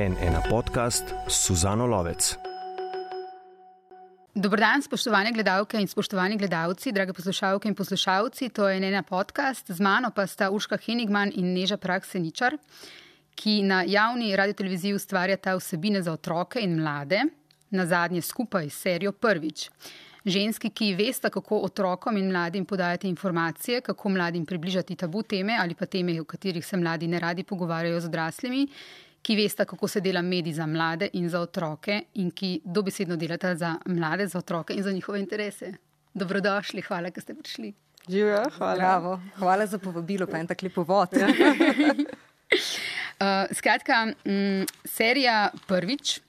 en ena podcast Suzano Lovec. Dobrodan, spoštovane gledalke in spoštovani gledalci, drage poslušalke in poslušalci. To je ena podcast, z mano pa sta Urška Henigman in Neža Prakseničar, ki na javni radioteleviziji ustvarjata vsebine za otroke in mlade, na zadnje skupaj s serijo Prvič. Ženski, ki veste, kako otrokom in mladim podajati informacije, kako mladim približati tabu teme ali pa teme, o katerih se mladi ne radi pogovarjajo z odraslimi, ki veste, kako se dela medij za mlade in za otroke in ki dobesedno delate za mlade, za otroke in za njihove interese. Dobrodošli, hvala, da ste prišli. Živijo, hvala. Bravo. Hvala za povabilo, pa en tak lep povod. uh, skratka, m, serija prvič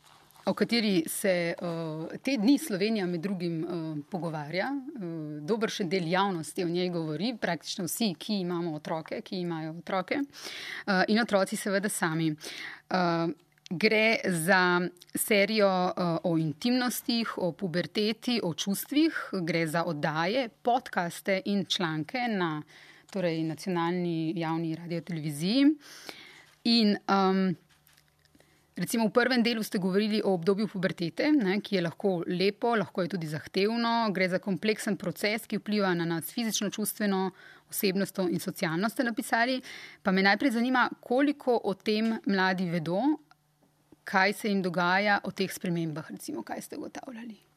o kateri se uh, te dni Slovenija med drugim uh, pogovarja. Uh, dober še del javnosti o njej govori, praktično vsi, ki imamo otroke, ki imajo otroke uh, in otroci seveda sami. Uh, Gre za serijo uh, o intimnostih, o puberteti, o čustvih, gre za oddaje, podkaste in članke na torej, nacionalni javni radio televiziji. In um, Recimo v prvem delu ste govorili o obdobju pubertete, ne, ki je lahko lepo, lahko je tudi zahtevno. Gre za kompleksen proces, ki vpliva na nas fizično, čustveno, osebnostno in socialno, ste napisali. Pa me najprej zanima, koliko o tem mladi vedo, kaj se jim dogaja o teh spremembah, recimo, kaj ste ugotavljali.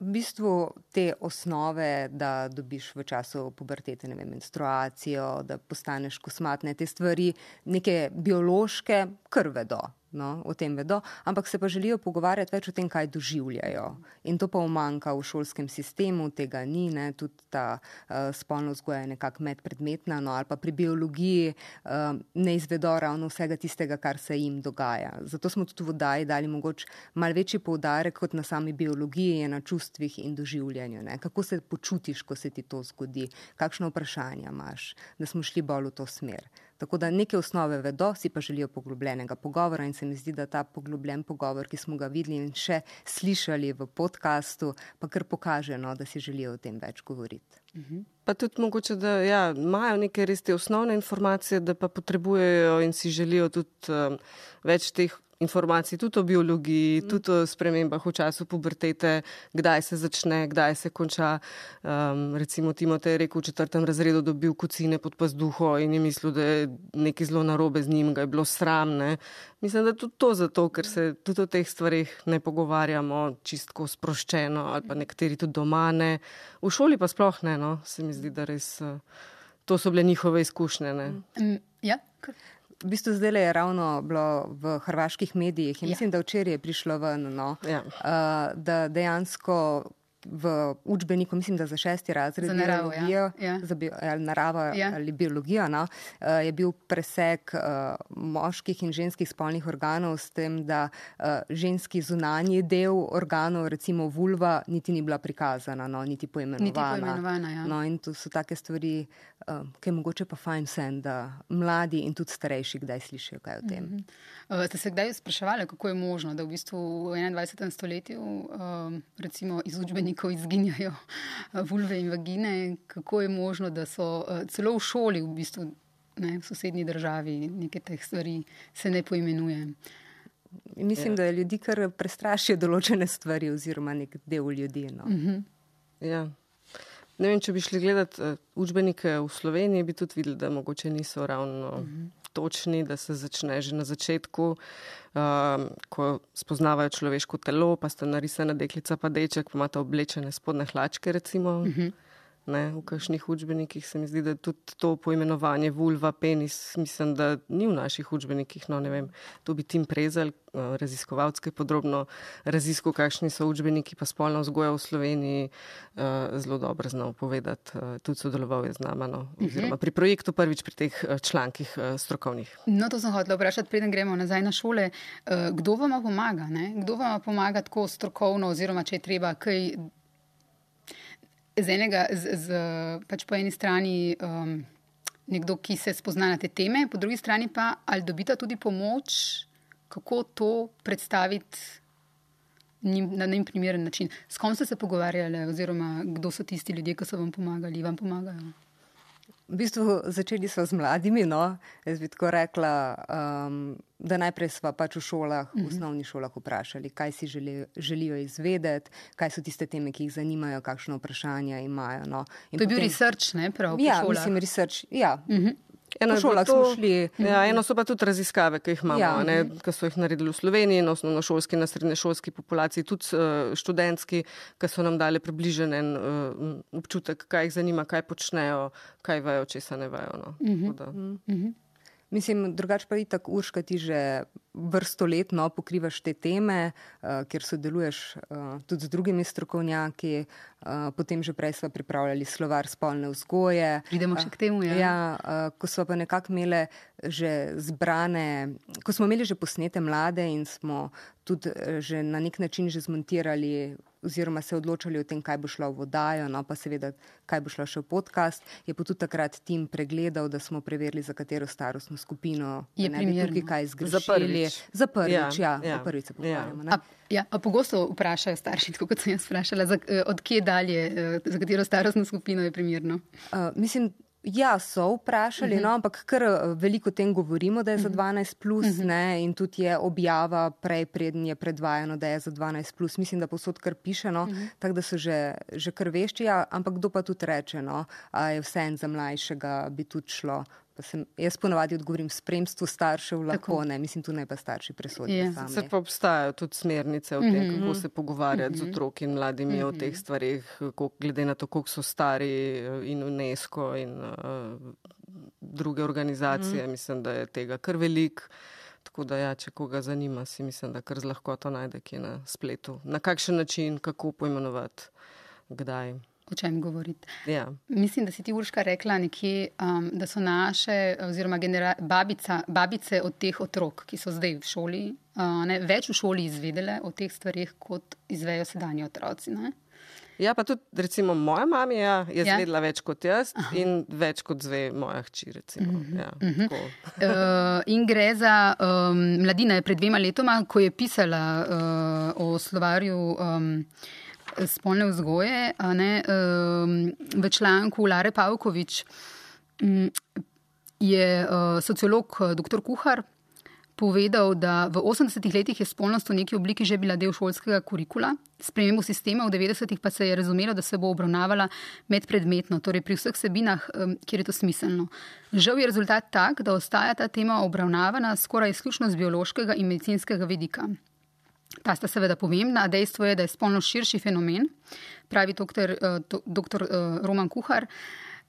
V bistvu te osnove, da dobiš v času pubertete vem, menstruacijo, da postaneš kosmatne, te stvari, neke biološke, krvedo no, o tem vedo, ampak se pa želijo pogovarjati več o tem, kaj doživljajo. In to pa umanka v šolskem sistemu, tega ni, ne, tudi ta uh, spolno vzgoja je nekako medpredmetna, no, ali pa pri biologiji uh, ne izvedo ravno vsega tistega, kar se jim dogaja. Zato smo tudi v vodaji dali mogoče mal večji poudarek kot na sami biologiji, na čustvih in doživljanju. Ne. Kako se počutiš, ko se ti to zgodi, kakšno vprašanje imaš, da smo šli bolj v to smer. Tako da neke osnove vedo, si pa želijo poglobljenega pogovora in se mi zdi, da ta poglobljen pogovor, ki smo ga videli in še slišali v podkastu, pa kar kaže, no, da si želijo o tem več govoriti. Mhm. Pa tudi mogoče, da ja, imajo neke res te osnovne informacije, da pa potrebujejo in si želijo tudi um, več teh informacij tudi o biologiji, mm. tudi o spremembah v času pubertete, kdaj se začne, kdaj se konča. Um, recimo Timote je rekel, v četrtem razredu dobil kucine pod pazduho in je mislil, da je nekaj zelo narobe z njim, ga je bilo sram. Ne? Mislim, da je tudi to zato, ker se tudi o teh stvarih ne pogovarjamo čistko sproščeno ali pa nekateri tudi doma ne. V šoli pa sploh ne, no? se mi zdi, da res. Uh, To so bile njihove izkušnje. Mm, ja, v bistvu zdaj je ravno bilo v hrvaških medijih in ja. mislim, da včeraj je prišlo ven, no, ja. uh, da dejansko v učbeniku, mislim, da za šesti razred za naravo, ja. biologijo, ja. za bio, ali naravo ja. ali biologijo, no, uh, je bil preseg uh, moških in ženskih spolnih organov s tem, da uh, ženski zunanji del organov, recimo vulva, niti ni bila prikazana, no, niti poimenovana. Niti poimenovana ja. no, in to so take stvari, ki je mogoče pa fajn sen, da mladi in tudi starejši kdaj slišijo kaj o tem. Mm -hmm. Ste se kdaj spraševali, kako je možno, da v bistvu v 21. stoletju uh, recimo iz učbenikov izginjajo eh, vulve in vagine, kako je možno, da so eh, celo v šoli, v bistvu ne, v sosednji državi, nekaj teh stvari se ne poimenuje. Mislim, ja. da ljudi kar prestrašijo določene stvari, oziroma nek del ljudi. No. Uh mhm. -huh. ja. Ne vem, če bi šli gledati uh, učbenike v Sloveniji, bi tudi videli, da mogoče niso ravno. Uh mhm. -huh točni, da se začne že na začetku, um, ko spoznavajo človeško telo, pa sta narisana deklica, pa deček, pa imata oblečene spodne hlačke. Recimo, uh mhm. -huh. Ne, v kakšnih učbenikih se mi zdi, da tudi to poimenovanje vulva, penis, mislim, da ni v naših učbenikih. No, to bi tim prezel, Eh, raziskovalec, ki je podrobno raziskal, kakšni so učbeniki, pa spolna vzgoja v Sloveniji, eh, zelo dobro znal povedati. Eh, tudi sodeloval je z nami no, uh -huh. pri projektu, prvič pri teh člankih strokovnih. No, to sem hotel vprašati, preden gremo nazaj na šole. Kdo vam pomaga? Ne? Kdo vam pomaga tako strokovno, oziroma če je treba kaj. Z enega, z, z, pač po eni strani um, nekdo, ki se spozna na te teme, po drugi strani pa ali dobita tudi pomoč kako to predstaviti njim, na njim primeren način. S kom ste se pogovarjali, oziroma kdo so tisti ljudje, ki so vam pomagali, vam pomagajo? V bistvu začeli smo z mladimi. No? Jaz bi tako rekla, um, da najprej smo pač v šolah, v osnovnih šolah vprašali, kaj si želijo, želijo izvedeti, kaj so tiste teme, ki jih zanimajo, kakšno vprašanje imajo. No? In to je potem... bil research, ne prav? Ja, mislim, research. Ja. Uh -huh. Eno, šolah to, šli, ja, eno so pa tudi raziskave, ki jih imamo, ja. ne, ki so jih naredili v Sloveniji, na osnovnošolski, na srednješolski populaciji, tudi uh, študentski, ki so nam dali približen uh, občutek, kaj jih zanima, kaj počnejo, kaj vejo, česa ne vejo. No. Uh -huh. uh -huh. Mislim, drugače pa je tako, Urška, ti že vrsto let no, pokrivaš te teme, uh, kjer sodeluješ uh, tudi z drugimi strokovnjaki. Uh, potem že prej smo pripravljali slovar spolne vzgoje. Pridemo še k temu. Ja, ja uh, ko smo pa nekako imeli že zbrane, ko smo imeli že posnete mlade in smo tudi že na nek način že zmontirali oziroma se odločali o tem, kaj bo šlo v vodajo, no pa seveda, kaj bo šlo še v podcast, je pa tudi takrat tim pregledal, da smo preverili, za katero starostno skupino je ne bi tukaj kaj zgrešili. Za prvič, ja, ja, ja. prvič se pogovarjamo. Ja. Ja, a pogosto vprašajo starši, tako kot sem jaz vprašala, za, eh, od kje dalje, eh, za katero starostno skupino je primerno? Uh, mislim, Ja, so vprašali, uh -huh. no, ampak kar eh, veliko o tem govorimo, da je za 12, plus, uh -huh. ne, in tudi je objava prej, preden je predvajano, da je za 12. Plus. Mislim, da posod kar piše, no, uh -huh. tako da so že, že kar vešči, ja, ampak kdo pa tudi reče, no, da je vse en za mlajšega, bi tudi šlo pa sem, jaz ponovadi odgovorim spremstvu staršev, lahko Tako. ne, mislim, tu ne pa starši presodijo. Ja. Se pa obstajajo tudi smernice o tem, mm -hmm. kako se pogovarjati mm -hmm. z mhm. otroki in mladimi mm -hmm. o teh mhm. stvarih, glede na to, koliko so stari in UNESCO in uh, druge organizacije. Mm -hmm. Mislim, da je tega kar velik. Tako da, ja, če koga zanima, si mislim, da kar z lahkoto najde kje na spletu. Na kakšen način, kako pojmenovati, kdaj o čem govoriti. Ja. Mislim, da si ti Urška rekla nekje, um, da so naše, oziroma babica, babice od teh otrok, ki so zdaj v šoli, uh, ne, več v šoli izvedele o teh stvarih, kot izvejo sedanji otroci. Ne? Ja, pa tudi, recimo, moja mama ja, je ja? zvedela več kot jaz Aha. in več kot zve moja hči. Recimo, uh -huh. ja, uh -huh. uh, in gre za um, mladina pred dvema letoma, ko je pisala uh, o slovarju. Um, spolne vzgoje. Ne, um, v članku Lare Pavkovič um, je uh, sociolog uh, dr. Kuhar povedal, da v 80-ih letih je spolnost v neki obliki že bila del šolskega kurikula. Spremembo sistema v 90-ih pa se je razumelo, da se bo obravnavala medpredmetno, torej pri vseh sebinah, kjer je to smiselno. Žal je rezultat tak, da ostaja ta tema obravnavana skoraj izključno z biološkega in medicinskega vidika. Ta sta seveda pomembna, dejstvo je, da je spolno širši fenomen, pravi doktor, uh, doktor uh, Roman Kuhar.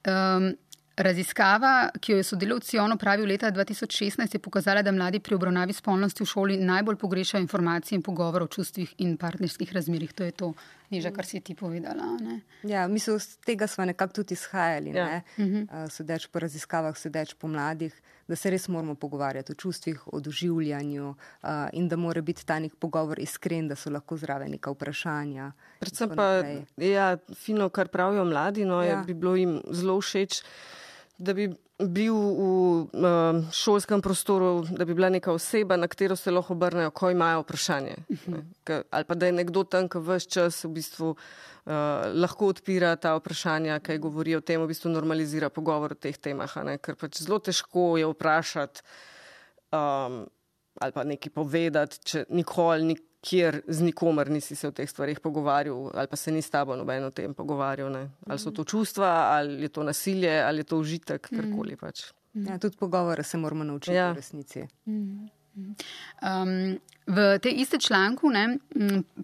Um, Raziskava, ki jo je sodelavci ONO pravil leta 2016, je pokazala, da mladi pri obravnavi spolnosti v šoli najbolj pogrešajo informacije in pogovor o čustvih in partnerskih razmerih. To je to, Niža, kar si ti povedala. Ne? Ja, mislim, z tega smo nekako tudi izhajali. Ja. Ne? Uh -huh. uh, sedeč po raziskavah, sedeč po mladih, da se res moramo pogovarjati o čustvih, o doživljanju uh, in da mora biti ta nek pogovor iskren, da so lahko zraven neka vprašanja. Predvsem pa, ja, fino, kar pravijo mladi, no, ja. je, bi bilo jim zelo všeč da bi bil v uh, šolskem prostoru, da bi bila neka oseba, na katero se lahko obrnejo, ko imajo vprašanje. Ka, ali pa da je nekdo tam, ki vse čas v bistvu uh, lahko odpira ta vprašanja, kaj govori o tem, v bistvu normalizira pogovor o teh temah. Ker pač zelo težko je vprašati um, ali pa nekaj povedati, če nikoli. Nik kjer z nikomer nisi se o teh stvarih pogovarjal, ali pa se ni s tabo noben o tem pogovarjal. Ne? Ali so to čustva, ali je to nasilje, ali je to užitek, karkoli pač. Ja, tudi pogovore se moramo naučiti ja. v resnici. Um, v tej iste članku ne,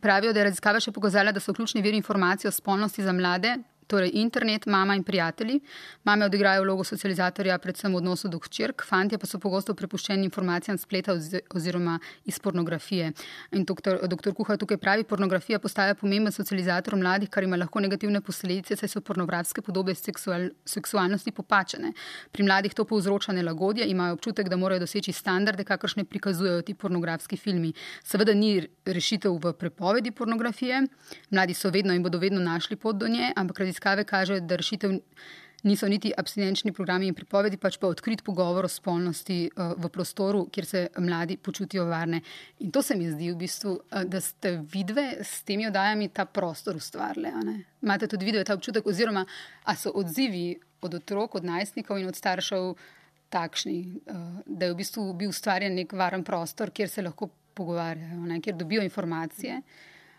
pravijo, da je raziskava še pokazala, da so ključni viri informacij o spolnosti za mlade Torej, internet, mama in prijatelji. Mame odigrajo vlogo socializatorja, predvsem v odnosu do hčerk, fantje pa so pogosto prepuščeni informacijam spleta oziroma iz pornografije. In doktor, doktor Kuha tukaj pravi, pornografija postaja pomemben socializator mladih, kar ima lahko negativne posledice, saj so pornografske podobe seksual, seksualnosti popačene. Pri mladih to povzroča nelagodje, imajo občutek, da morajo doseči standarde, kakršne prikazujejo ti pornografski filmi. Seveda ni rešitev v prepovedi pornografije, mladi so vedno in bodo vedno našli pot do nje, ampak raziskave kažejo, da rešitev niso niti abstinenčni programi in pripovedi, pač pa odkrit pogovor o spolnosti uh, v prostoru, kjer se mladi počutijo varne. In to se mi zdi v bistvu, uh, da ste vidve s temi oddajami ta prostor ustvarjali. Imate tudi vidve ta občutek, oziroma a so odzivi od otrok, od najstnikov in od staršev takšni, uh, da je v bistvu bil ustvarjen nek varen prostor, kjer se lahko pogovarjajo, ne, kjer dobijo informacije.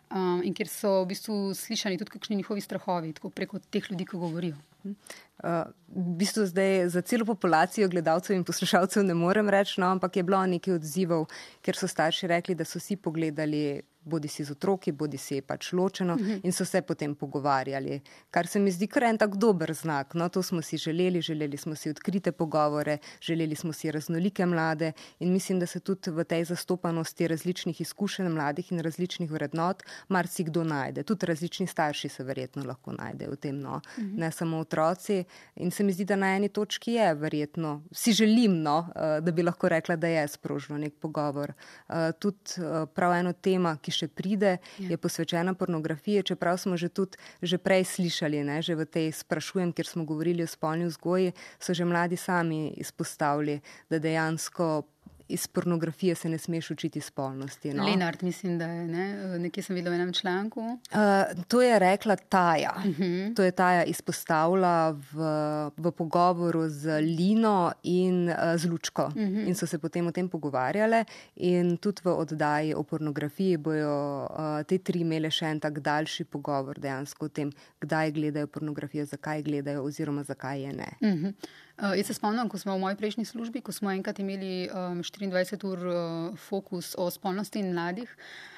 Um, in kjer so v bistvu slišani tudi kakšni njihovi strahovi, tako preko teh ljudi, ki govorijo. Uh, v bistvu zdaj za celo populacijo gledalcev in poslušalcev ne morem reči, no, ampak je bilo nekaj odzivov, ker so starši rekli, da so si pogledali bodi si z otroki, bodi si pač ločeno uh mhm. -huh. in so se potem pogovarjali. Kar se mi zdi kar en tak dober znak. No, to smo si želeli, želeli smo si odkrite pogovore, želeli smo si raznolike mlade in mislim, da se tudi v tej zastopanosti različnih izkušenj mladih in različnih vrednot marsikdo najde. Tudi različni starši se verjetno lahko najdejo v tem, no. uh mhm. -huh. ne samo otroci. In se mi zdi, da na eni točki je verjetno, si želim, no, eh, da bi lahko rekla, da je sprožilo nek pogovor. Uh, tudi uh, prav eno tema, ki še pride, ja. je posvečena pornografiji, čeprav smo že tudi že prej slišali, ne, že v tej sprašujem, kjer smo govorili o spolni vzgoji, so že mladi sami izpostavili, da dejansko iz pornografije se ne smeš učiti spolnosti. No? Lenart, mislim, da je ne? nekje sem videl v enem članku. Uh, to je rekla Taja. Uh mhm. -huh. To je Taja izpostavila v, v pogovoru z Lino in uh, z Lučko. Uh mhm. -huh. In so se potem o tem pogovarjale. In tudi v oddaji o pornografiji bojo uh, te tri imele še en tak daljši pogovor dejansko o tem, kdaj gledajo pornografijo, zakaj gledajo oziroma zakaj je ne. Uh mhm. -huh. Uh, jaz se spomnim, ko smo v moji prejšnji službi, ko smo enkrat imeli um, 24 ur uh, fokus o spolnosti in mladih.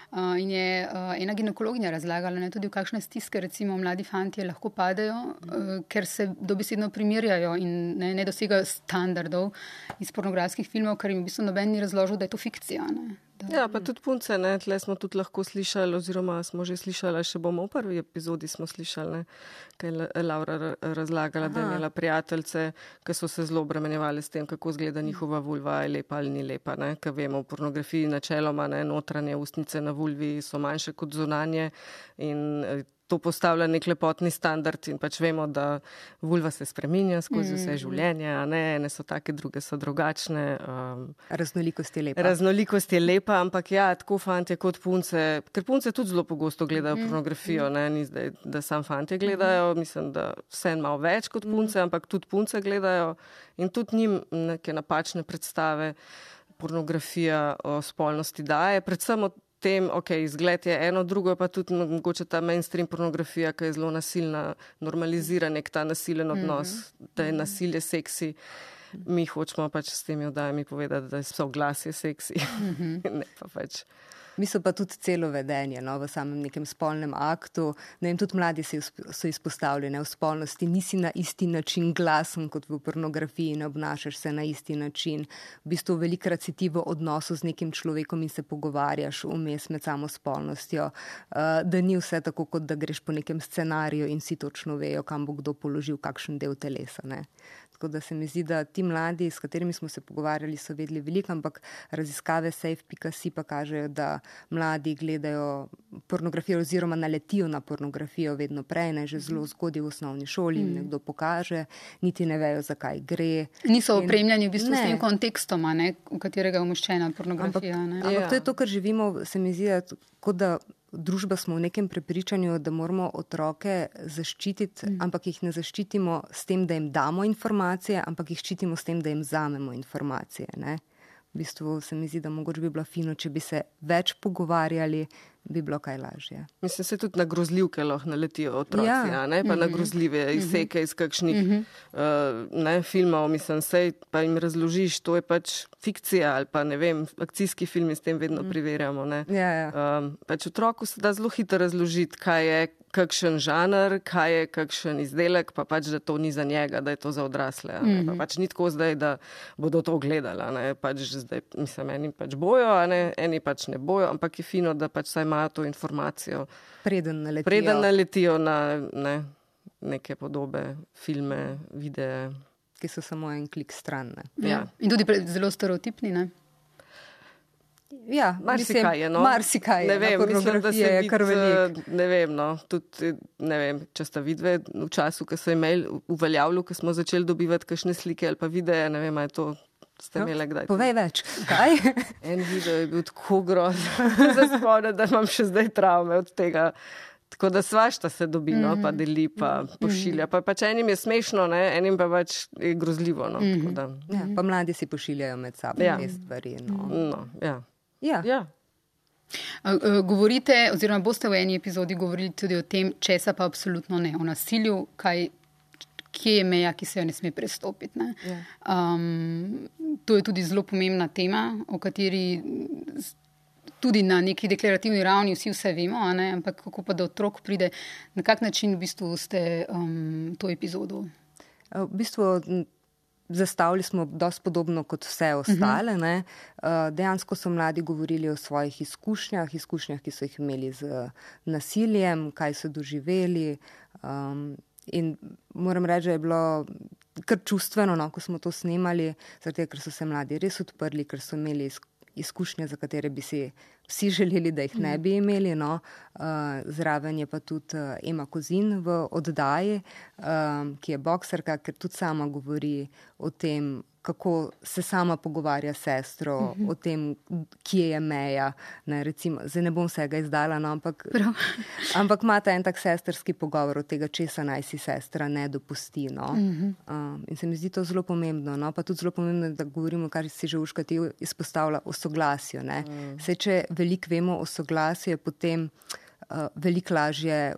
Uh, in je uh, ena ginekologinja razlagala, ne, tudi v kakšne stiske, recimo, mladi fanti lahko padejo, uh, ker se dobesedno primerjajo in ne, ne dosegajo standardov iz pornografskih filmov, ker jim v bistvu noben ni razložil, da je to fikcija. Ne. Ja, pa tudi punce, ne, tle smo tudi lahko slišali, oziroma smo že slišali, še bomo v prvi epizodi smo slišali, ne, kaj je Laura razlagala, Aha. da je imela prijateljce, ki so se zelo obremenjevali s tem, kako zgleda njihova vulva, je lepa ali ni lepa, ne, ker vemo, v pornografiji načeloma, ne, notranje ustnice na vulvi so manjše kot zunanje in to postavlja nek lepotni standard in pač vemo, da vulva se spreminja skozi vse mhm. življenje, ne, ene so take, druge so drugačne. Um, raznolikost je lepa. Raznolikost je lepa, ampak ja, tako fantje kot punce, ker punce tudi zelo pogosto gledajo mm. pornografijo, ne, ni zdaj, da sam fantje gledajo, mislim, da vse malo več kot punce, ampak tudi punce gledajo in tudi njim neke napačne predstave pornografija o spolnosti daje, predvsem od tem, ok, izgled je eno, drugo je pa tudi mogoče ta mainstream pornografija, ki je zelo nasilna, normalizira nek ta nasilen odnos, mm -hmm. da je nasilje seksi. Mi hočemo pač s temi oddajami povedati, da so glasje seksi. Mm -hmm. ne pa pač. Mi so pa tudi celo vedenje no, v samem nekem spolnem aktu. Vem, tudi mladi so izpostavljeni v spolnosti, nisi na isti način glasen kot v pornografiji, ne obnašaš se na isti način. V bistvu velikrat si ti v odnosu z nekim človekom in se pogovarjaš vmes med samo spolnostjo, uh, da ni vse tako, kot da greš po nekem scenariju in si točno vejo, kam bo kdo položil kakšen del telesa. Ne. Tako da se mi zdi, da ti mladi, s katerimi smo se pogovarjali, so vedeli veliko, ampak raziskave safe.si pa kažejo, da mladi gledajo pornografijo oziroma naletijo na pornografijo vedno prej, ne že zelo zgodaj v osnovni šoli, mm. nekdo pokaže, niti ne vejo, zakaj gre. Niso opremljeni v bistvu ne. s tem kontekstom, ne, v katerega je umoščena pornografija. Ampak, ampak ja. to je to, kar živimo, se mi zdi, kot da družba smo v nekem prepričanju, da moramo otroke zaščititi, mm. ampak jih ne zaščitimo s tem, da jim damo informacije, ampak jih ščitimo s tem, da jim vzamemo informacije. Ne? V bistvu se mi zdi, da mogoče bi bilo fino, če bi se več pogovarjali, bi bilo kaj lažje. Mislim, se tudi na grozljivke lahko naletijo otroci, ja. ne pa mm -hmm. na mhm. grozljive mhm. izseke iz kakšnih mm -hmm. uh, ne, filmov. Mislim, sej pa jim razložiš, to je pač fikcija ali pa ne vem, akcijski film s tem vedno mm. preverjamo. Ja, ja. Um, pač otroku se da zelo hitro razložiti, kaj je kakšen žanr, kaj je kakšen izdelek, pa pač, da to ni za njega, da je to za odrasle. Mm -hmm. pa pač ni tako zdaj, da bodo to gledali. Pač zdaj, mislim, eni pač bojo, ne? eni pač ne bojo, ampak je fino, da pač saj imajo to informacijo. Preden naletijo, preden naletijo na ne, neke podobe, filme, videe. Ki so samo en klik stran. Ja. Ja. In tudi zelo stereotipni. Ne? Ja, marsikaj je. No. Marsikaj je. Ne vem, mislim, da se je kar veliko. Ne vem, no. Tudi, ne vem, če ste videli v času, ko so imeli uveljavljeno, ko smo začeli dobivati kakšne slike ali pa videe, ne vem, je to. Ste imeli kdaj? Povej več. Kaj? en video je bil tako grozen, da, da imam še zdaj travme od tega Tako da svašta se dobi, no, pa deli, pa pošilja. Pa pač enim je smešno, ne, enim pa pač je grozljivo. No, tako da, Ja, pa mladi si pošiljajo med sabo Ja. te stvari. No. no, ja. Ja. Ja. Govorite, oziroma boste v eni epizodi govorili tudi o tem, česa pa absolutno ne, o nasilju, kaj, kje je meja, ki se jo ne sme prestopiti. Ne? Ja. Um, to je tudi zelo pomembna tema, o kateri tudi na neki deklarativni ravni vsi vse vemo, a ne? ampak kako pa do otrok pride, na kak način v bistvu ste um, to epizodo. V bistvu zastavili smo dosti podobno kot vse ostale. Uh -huh. uh, dejansko so mladi govorili o svojih izkušnjah, izkušnjah, ki so jih imeli z nasiljem, kaj so doživeli. Um, in moram reči, da je bilo kar čustveno, no, ko smo to snemali, zato ker so se mladi res odprli, ker so imeli izkušnje izkušnje, za katere bi si vsi želeli, da jih ne bi imeli. No. Uh, zraven je pa tudi uh, Ema Kozin v oddaji, um, ki je bokserka, ker tudi sama govori o tem, kako se sama pogovarja s sestro, uh -huh. o tem, kje je meja. Ne, recimo, zdaj ne bom vsega izdala, no, ampak, ampak imate en tak sestrski pogovor od tega, česa naj si sestra ne dopusti. No. Uh -huh. um, in se mi zdi to zelo pomembno. No. Pa tudi zelo pomembno, da govorimo, kar si že Užka ti izpostavlja, o soglasju. Uh. Se, če veliko vemo o soglasju, je potem uh, veliko lažje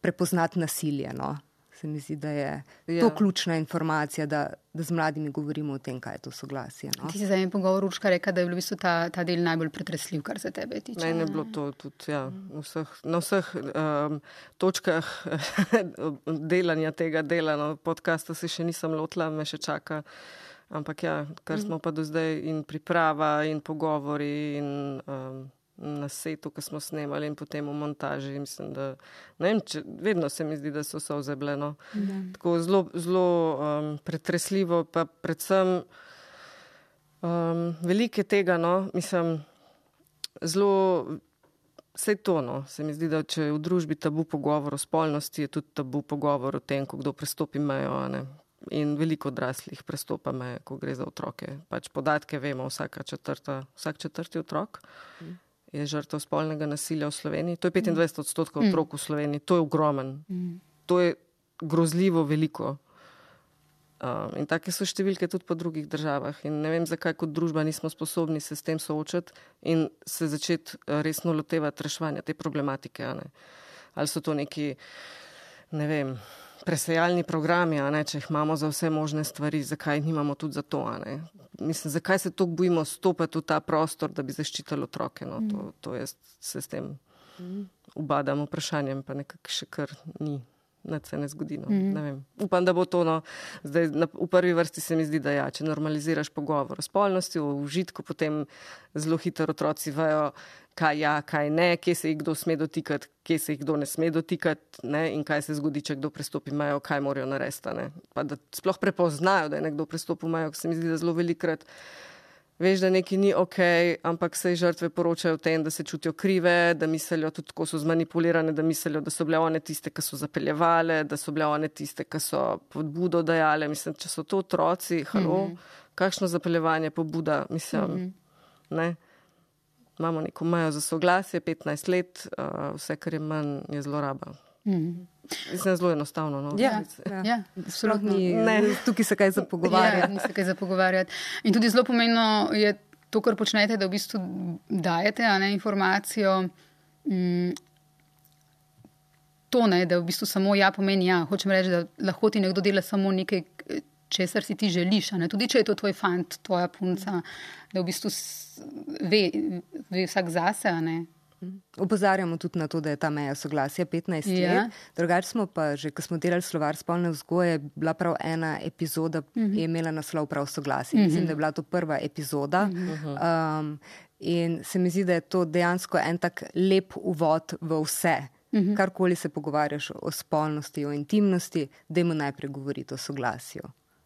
prepoznati nasilje. No. Se mi zdi, da je ja. to ključna informacija, da, da z mladimi govorimo o tem, kaj je to soglasje. No. Ti si za en pogovor Ručka rekel, da je bil v bistvu ta, ta del najbolj pretresljiv, kar se tebe tiče. Meni je bilo to tudi ja, vseh, na vseh um, točkah delanja tega dela. No, podcasta se še nisem lotila, me še čaka. Ampak ja, kar smo pa do zdaj in priprava in pogovori in um, na setu, ki smo snemali in potem v montaži. Mislim, da, vem, če, vedno se mi zdi, da so vse vzebljeno. Tako zelo, zelo um, pretresljivo, pa predvsem um, velike tega, no, mislim, zelo. Vse to, no. se mi zdi, da če je v družbi tabu pogovor o spolnosti, je tudi tabu pogovor o tem, ko kdo prestopi mejo. In veliko odraslih prestopa meje, ko gre za otroke. Pač podatke vemo, četrta, vsak četrti otrok je žrtev spolnega nasilja v Sloveniji. To je 25 odstotkov otrok v Sloveniji, to je ogromen. To je grozljivo veliko. Um, in take so številke tudi po drugih državah. In ne vem, zakaj kot družba nismo sposobni se s tem soočati in se začeti eh, resno lotevati reševanja te problematike. Ali so to neki, ne vem, presejalni programi, ne, če jih imamo za vse možne stvari, zakaj jih nimamo tudi za to. Mislim, zakaj se tako bojimo stopiti v ta prostor, da bi zaščitili otroke. No, to, to jaz se s tem ubadam vprašanjem, pa nekako še kar ni. Nič se ne zgodi. No. Ne vem. Upam, da bo to. No. Zdaj, na, v prvi vrsti se mi zdi, da ja, če normaliziraš pogovor o spolnosti, o užitku, potem zelo hitro otroci vejo, kaj ja, kaj ne, kje se jih kdo sme dotikati, kje se jih kdo ne sme dotikati ne, in kaj se zgodi, če kdo prestopi mejo, kaj morajo narediti. ne. Pa da sploh prepoznajo, da je nekdo prestopil mejo, se mi zdi, da zelo velikrat. Veš, da nekaj ni ok, ampak se žrtve poročajo o tem, da se čutijo krive, da mislijo tudi, ko so zmanipulirane, da mislijo, da so bile one tiste, ki so zapeljevale, da so bile one tiste, ki so podbudo dajale. Mislim, če so to otroci, halo, mm -hmm. kakšno zapeljevanje, pobuda, mislim, mm -hmm. ne. Imamo neko mejo za soglasje, 15 let, uh, vse, kar je manj, je zloraba. -hmm. Mislim, zelo enostavno. No, Ja, Ja. ja, absolutno. Ni, Ne. tukaj se kaj za Ja, kaj za pogovarjati. In tudi zelo pomembno je to, kar počnete, da v bistvu dajete ne, informacijo. Mm, to ne, da v bistvu samo ja pomeni ja. Hočem reči, da lahko ti nekdo dela samo nekaj, česar si ti želiš. Ne? Tudi če je to tvoj fant, tvoja punca, da v bistvu ve, ve vsak zase. ne. Opozarjamo tudi na to, da je ta meja soglasja 15 Ja. let. Drugače smo pa že, ko smo delali slovar spolne vzgoje, je bila prav ena epizoda, uh -huh. je imela naslov prav soglasje. Uh -huh. Mislim, da je bila to prva epizoda. Uh -huh. um, in se mi zdi, da je to dejansko en tak lep uvod v vse. Uh -huh. Karkoli se pogovarjaš o spolnosti, o intimnosti, dajmo najprej govoriti o soglasju.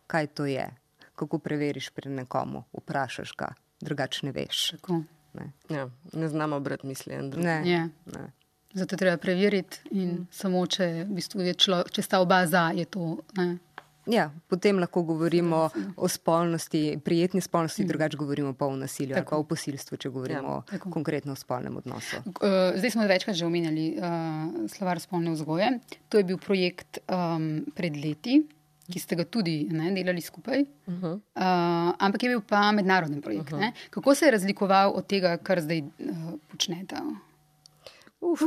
Kaj to je? Kako preveriš pri nekomu? Vprašaš ga, drugače ne veš. Tako. Ne. Ja, ne znamo brati misli. Ne. Ja. Ne. Zato treba preveriti in mm. samo, če, v bistvu je člo, če sta oba za, je to. Ne. Ja, potem lahko govorimo o spolnosti, prijetni spolnosti, drugače govorimo pa o nasilju ali pa o posilstvu, če govorimo Tako. konkretno o spolnem odnosu. Uh, Zdaj smo večkrat že omenjali uh, slovar spolne vzgoje. To je bil projekt um, pred leti, ki ste ga tudi ne, delali skupaj. Uh -huh. uh, ampak je bil pa mednaroden projekt. Uh -huh. Kako se je razlikoval od tega, kar zdaj uh, počnete? Uf.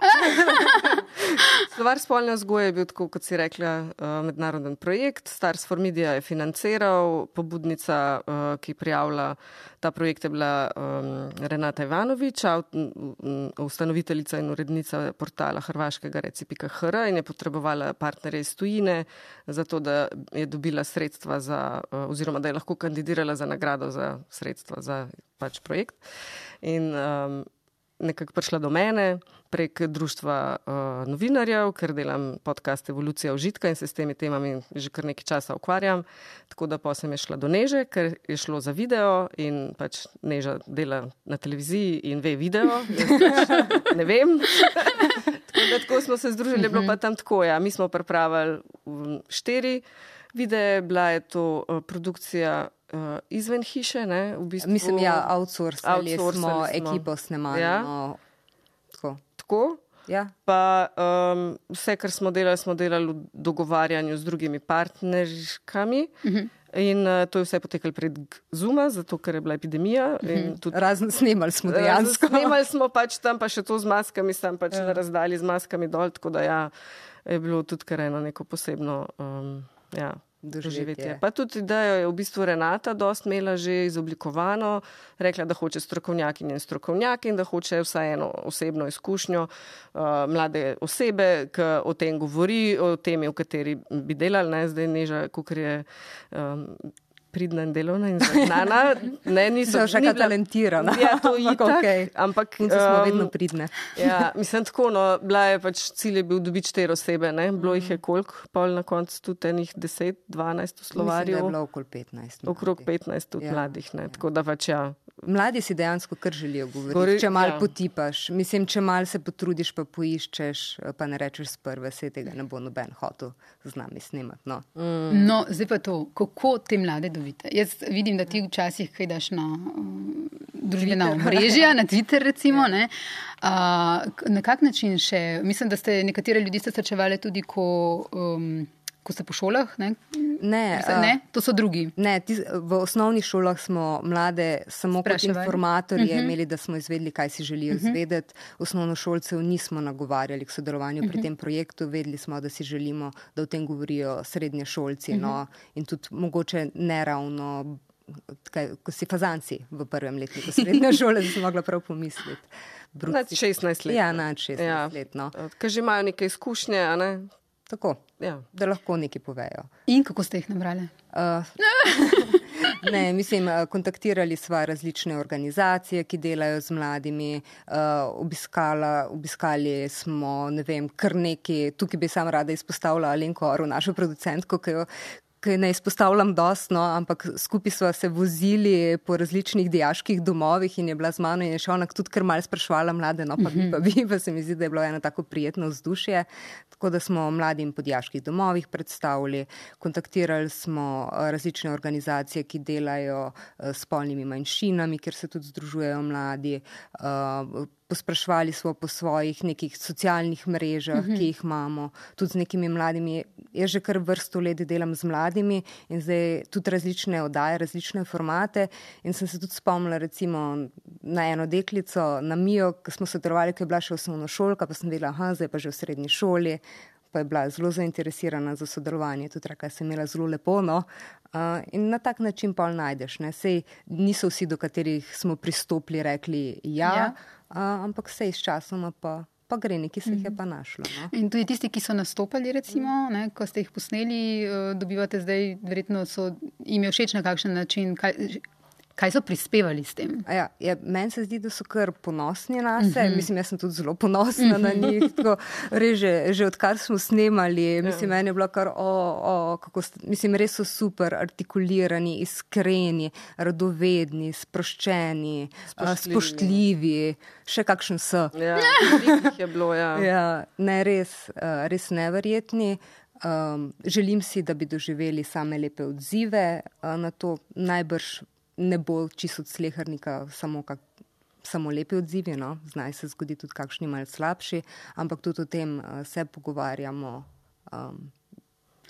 Slovar spolne vzgoje je bil, tako kot si rekla, uh, mednaroden projekt. Stars for Media je financiral, pobudnica, uh, ki prijavlja ta projekt, je bila um, Renata Ivanovič, ustanoviteljica in urednica portala hrvaškega reci.hr in je potrebovala partnerje iz tujine, zato da je dobila sredstva za, uh, oziroma da je lahko kandidirala za nagrado za sredstva za pač projekt. In, um, nekako prišla do mene prek društva uh, novinarjev, ker delam podcast Evolucija užitka in se s temi temami že kar nekaj časa ukvarjam. Tako da pa sem je šla do Neže, ker je šlo za video in pač Neža dela na televiziji in ve video. Pač ne vem. tako da tako smo se združili, bilo pa tam tako. Ja. Mi smo pripravili štiri videe, bila je to uh, produkcija uh, izven hiše. Ne, v bistvu, Mislim, ja, outsourcali smo outsourcali ekipo snemalno. Ja. Tako. tako. Ja. Pa um, vse, kar smo delali, smo delali v dogovarjanju z drugimi partnerkami. Uh -huh. In uh, to je vse potekalo prek Zuma, zato ker je bila epidemija. Uh -huh. tudi, Razen snemali smo dejansko. Snemali smo pač tam, pa še to z maskami, sem pač ja. na razdalji z maskami dol, tako da ja, je bilo tudi kar eno neko posebno. Um, ja. Doživetje. Pa tudi idejo je v bistvu Renata dost imela že izoblikovano, rekla, da hoče strokovnjaki in strokovnjaki in da hoče vsaj eno osebno izkušnjo uh, mlade osebe, ki o tem govori, o temi, v kateri bi delali, ne zdaj neža, kukor je um, pridna in delovna in zagnana. Ne, niso že kaj talentirana. Ja, to je tako. Okay. Ampak um, smo vedno pridne. ja, mislim tako, no, bila je pač cilj je bil dobiti štiri osebe, ne? Bilo jih je koliko, pol na koncu tudi enih 10, 12 v Slovarju. Mislim, je bilo okoli 15. Okrog 15 tudi ja. mladih, ne? Tako da pač ja. Mladi si dejansko kar želijo govoriti. Gori, če malo ja. potipaš, mislim, če malo se potrudiš, pa poiščeš, pa ne rečeš z prve, se tega ne bo noben hotel z nami snimati. No. Mm. no, zdaj pa to, kako te mlade dobite. Jaz vidim, da ti včasih kaj daš na um, družbena omrežja, na Twitter recimo. Ja. Uh, na kak način še? Mislim, da ste nekatere ljudi srečevali tudi, ko. Um, Ko ste po šolah? Ne, ne, ne to so drugi. Ne, tis, v osnovnih šolah smo mlade samo Spraševali. kot informatorje uh -huh. imeli, da smo izvedeli, kaj si želijo uh -huh. izvedeti. Osnovnošolcev nismo nagovarjali k sodelovanju uh -huh. pri Mhm. tem projektu, vedeli smo, da si želimo, da o tem govorijo srednje šolci uh -huh. no, in tudi mogoče neravno. Kaj, ko si fazanci v prvem letniku srednje šole, da si mogla prav pomisliti. Nad 16 let. Ja, nad 16 ja. let. No. Ker že imajo neke izkušnje, ne? Tako, ja. da lahko nekaj povejo. In kako ste jih nabrali? Uh, ne, mislim, kontaktirali smo različne organizacije, ki delajo z mladimi. Uh, obiskala, obiskali smo ne vem, kar nekaj. Tukaj bi sam rada izpostavila Alenko Oru, našo producentko, ki jo. Kaj ne izpostavljam dostno, ampak skupaj smo se vozili po različnih diaških domovih in je bila z mano in je še ona tudi kar malce sprašvala mlade, no pa bi pa bi, pa se mi zdi, da je bilo eno tako prijetno vzdušje. Tako da smo mladim po diaških domovih predstavili, kontaktirali smo različne organizacije, ki delajo s spolnimi manjšinami, kjer se tudi združujejo mladi. Posprašvali smo po svojih nekih socialnih mrežah, uh -huh. ki jih imamo, tudi z nekimi mladimi. Jaz že kar vrsto let delam z mladimi in zdaj tudi različne oddaje, različne formate. In sem se tudi spomnila recimo na eno deklico, na Mijo, ki smo sodelovali, ki je bila še osnovno šolka, pa sem vedela, aha, zdaj pa že v srednji šoli. Pa je bila zelo zainteresirana za sodelovanje, tudi rekla, da se je imela zelo lepo. No? Uh, in na tak način pa najdeš. Ne? Sej niso vsi, do katerih smo pristopili, rekli ja, ja. Uh, ampak sej s časoma pa. Pa gre, neki se jih je pa našlo. No? In tudi tisti, ki so nastopili, recimo, ne, ko ste jih posneli, dobivate zdaj, verjetno so jim všeč na kakšen način. Kaj, Kaj so prispevali s tem? Ja, ja, Meni se zdi, da so kar ponosni na sebe. Uh -huh. Mislim, jaz sem tudi zelo ponosna uh -huh. na njih. Tako, reže, že odkar smo snemali, mislim, meni je bilo kar, o, o, kako, mislim, res so super artikulirani, iskreni, radovedni, sproščeni, spoštljivi. spoštljivi še kakšen so. Ja, je bilo, ja. ja, ne, res, res neverjetni. Um, želim si, da bi doživeli same lepe odzive uh, na to. Najbrž ne bo čisto od slehrnika samo, kak, samo lepe odzive, no? znaj se zgodi tudi kakšni malce slabši, ampak tudi o tem uh, se pogovarjamo. Um,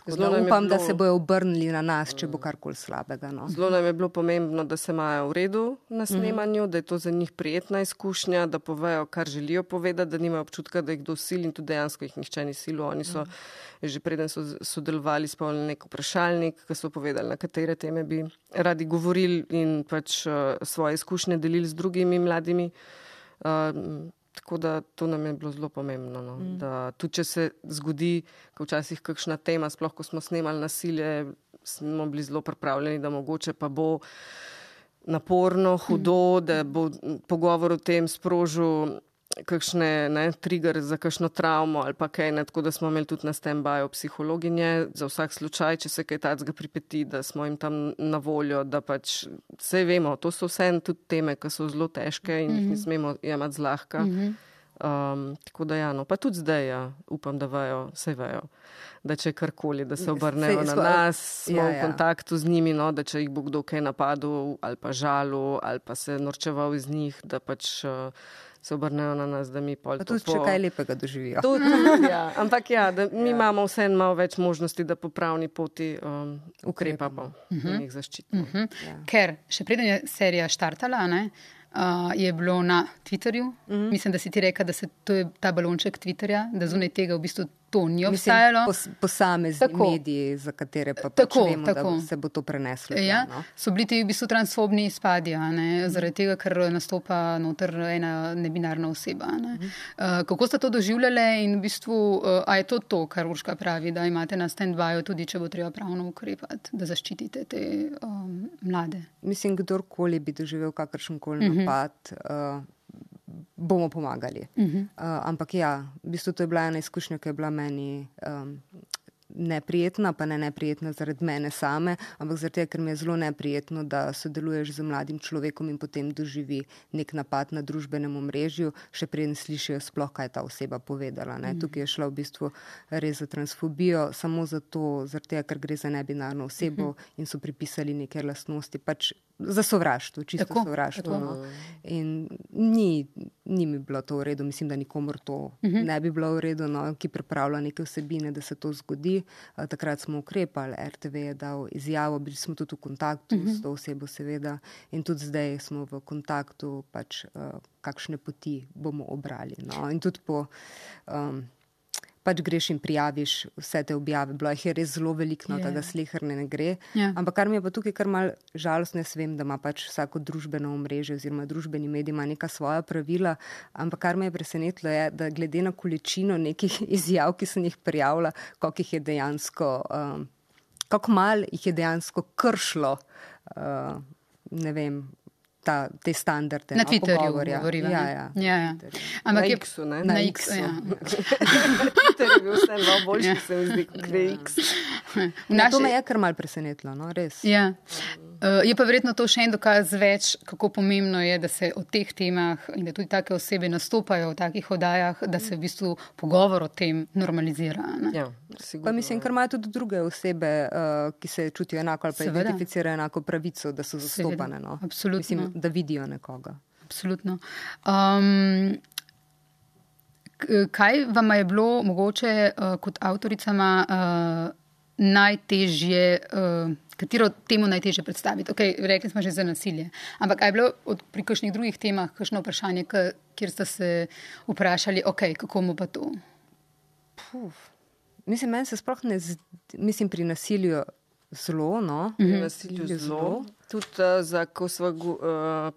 Zelo da upam, bilo, da se bojo obrnili na nas, če bo karkoli slabega. No. Zelo nam je bilo pomembno, da se imajo v redu na snemanju, mm -hmm. da je to za njih prijetna izkušnja, da povejo, kar želijo povedati, da nimajo občutka, da jih kdo sili in tudi dejansko jih nihče ni silo. Oni so mm -hmm. že preden so sodelovali spolni nek vprašalnik, ki so povedali, na katere teme bi radi govorili in pač uh, svoje izkušnje delili z drugimi mladimi. Uh, Tako da to nam je bilo zelo pomembno. No. Mm. Tudi če se zgodi, ko včasih kakšna tema, sploh ko smo snemali nasilje, smo bili zelo pripravljeni, da mogoče pa bo naporno, hudo, mm. da bo pogovor o tem sprožil kakšne ne, trigger za kakšno travmo ali pa kaj. Ne, tako da smo imeli tudi na stand-byu psihologinje za vsak slučaj, če se kaj takega pripeti, da smo jim tam na voljo, da pač vse vemo. To so vse tudi teme, ki so zelo težke in mm -hmm. jih ne mhm. smemo jemati zlahka. Mm -hmm. Um, tako da, ja, no, pa tudi zdaj, ja, upam, da vejo, vse vejo, da če karkoli, da se obrnejo na nas, smo ja, v ja. kontaktu z njimi, no, da če jih bo kdo kaj napadel ali pa žalil ali pa se norčeval iz njih, da pač. Uh, se obrnejo na nas, da mi pol. Pa tudi, če kaj lepega doživijo. Tudi, ja. Ampak ja, da mi ja. imamo vseeno malo več možnosti, da po pravni poti um, ukrepamo in uh -huh. jih zaščitimo. Uh -huh. ja. Ker še preden je serija štartala, ne, uh, je bilo na Twitterju, uh -huh. mislim, da si ti rekel, da se to je ta balonček Twitterja, da zunaj tega v bistvu to ni obstajalo. Pos, posamezni tako. mediji, za katere pa pač tako, vemo, tako. se bo to preneslo. Ja, no? So bili ti v bistvu transfobni izpadi, zaradi tega, ker nastopa noter ena nebinarna oseba. Ne? Uh, kako ste to doživljali in v bistvu, uh, a je to to, kar Urška pravi, da imate na stand-byu tudi, če bo treba pravno ukrepati, da zaščitite te um, mlade? Mislim, kdorkoli bi doživel kakršen koli mhm. napad. Uh -huh. uh, bomo pomagali. Uh -huh. uh, ampak ja, v bistvu to je bila ena izkušnja, ki je bila meni um, neprijetna, pa ne neprijetna zaradi mene same, ampak zaradi tega, ker mi je zelo neprijetno, da sodeluješ z mladim človekom in potem doživi nek napad na družbenem omrežju, še preden slišijo sploh, kaj je ta oseba povedala. Mm. Tukaj je šlo v bistvu res za transfobijo, samo zato, tega, ker gre za nebinarno osebo mm -hmm. in so pripisali neke lastnosti. Pač Za sovraštvo, čisto tako, sovraštvo. Tako. No. In ni, ni mi bilo to v redu, mislim, da nikomor to uh mhm. -huh. ne bi bilo v redu, no, ki pripravlja neke vsebine, da se to zgodi. A, takrat smo ukrepali, RTV je dal izjavo, bili smo tudi v kontaktu uh -huh. s mhm. to osebo, seveda, in tudi zdaj smo v kontaktu, pač, uh, kakšne poti bomo obrali. No. In tudi po. Um, pač greš in prijaviš vse te objave. Bilo jih je res zelo veliko, no, da ga slehrne ne gre. Yeah. Ja. Ampak kar mi je pa tukaj kar mal žalostno, jaz vem, da ima pač vsako družbeno omrežje oziroma družbeni medij ima neka svoja pravila. Ampak kar me je presenetilo, je, da glede na količino nekih izjav, ki sem jih prijavila, koliko jih je dejansko, um, kako mal jih je dejansko kršlo. Uh, ne vem, ta, te standarde. Na no, Twitterju govorimo. Ja, ja. ja, ja. Ampak na je X-u, ne? Na, na X-u, ja. Twitter je bil vse malo boljši, ja. se mi zdi, kot X. Ja, naši... To me je kar mal presenetilo, no, res. Ja. Uh, je pa verjetno to še en dokaz več, kako pomembno je, da se o teh temah in da tudi take osebe nastopajo v takih oddajah, da se v bistvu pogovor o tem normalizira. Ja, pa mislim, ker imajo tudi druge osebe, uh, ki se čutijo enako ali pa Seveda. identificirajo enako pravico, da so zastopane. No. Absolutno. Mislim, da vidijo nekoga. Absolutno. Um, kaj vam je bilo mogoče uh, kot avtoricama uh, najtežje? Uh, katero temo najtežje predstaviti. Okay, rekli smo že za nasilje. Ampak je bilo od, pri kakšnih drugih temah kakšno vprašanje, kjer ste se vprašali, okay, kako mu pa to? Puf. Mislim, meni se sploh ne zdi, mislim, pri nasilju zelo. No? Mm -hmm. nasilju zelo. Tudi uh, za, ko smo uh,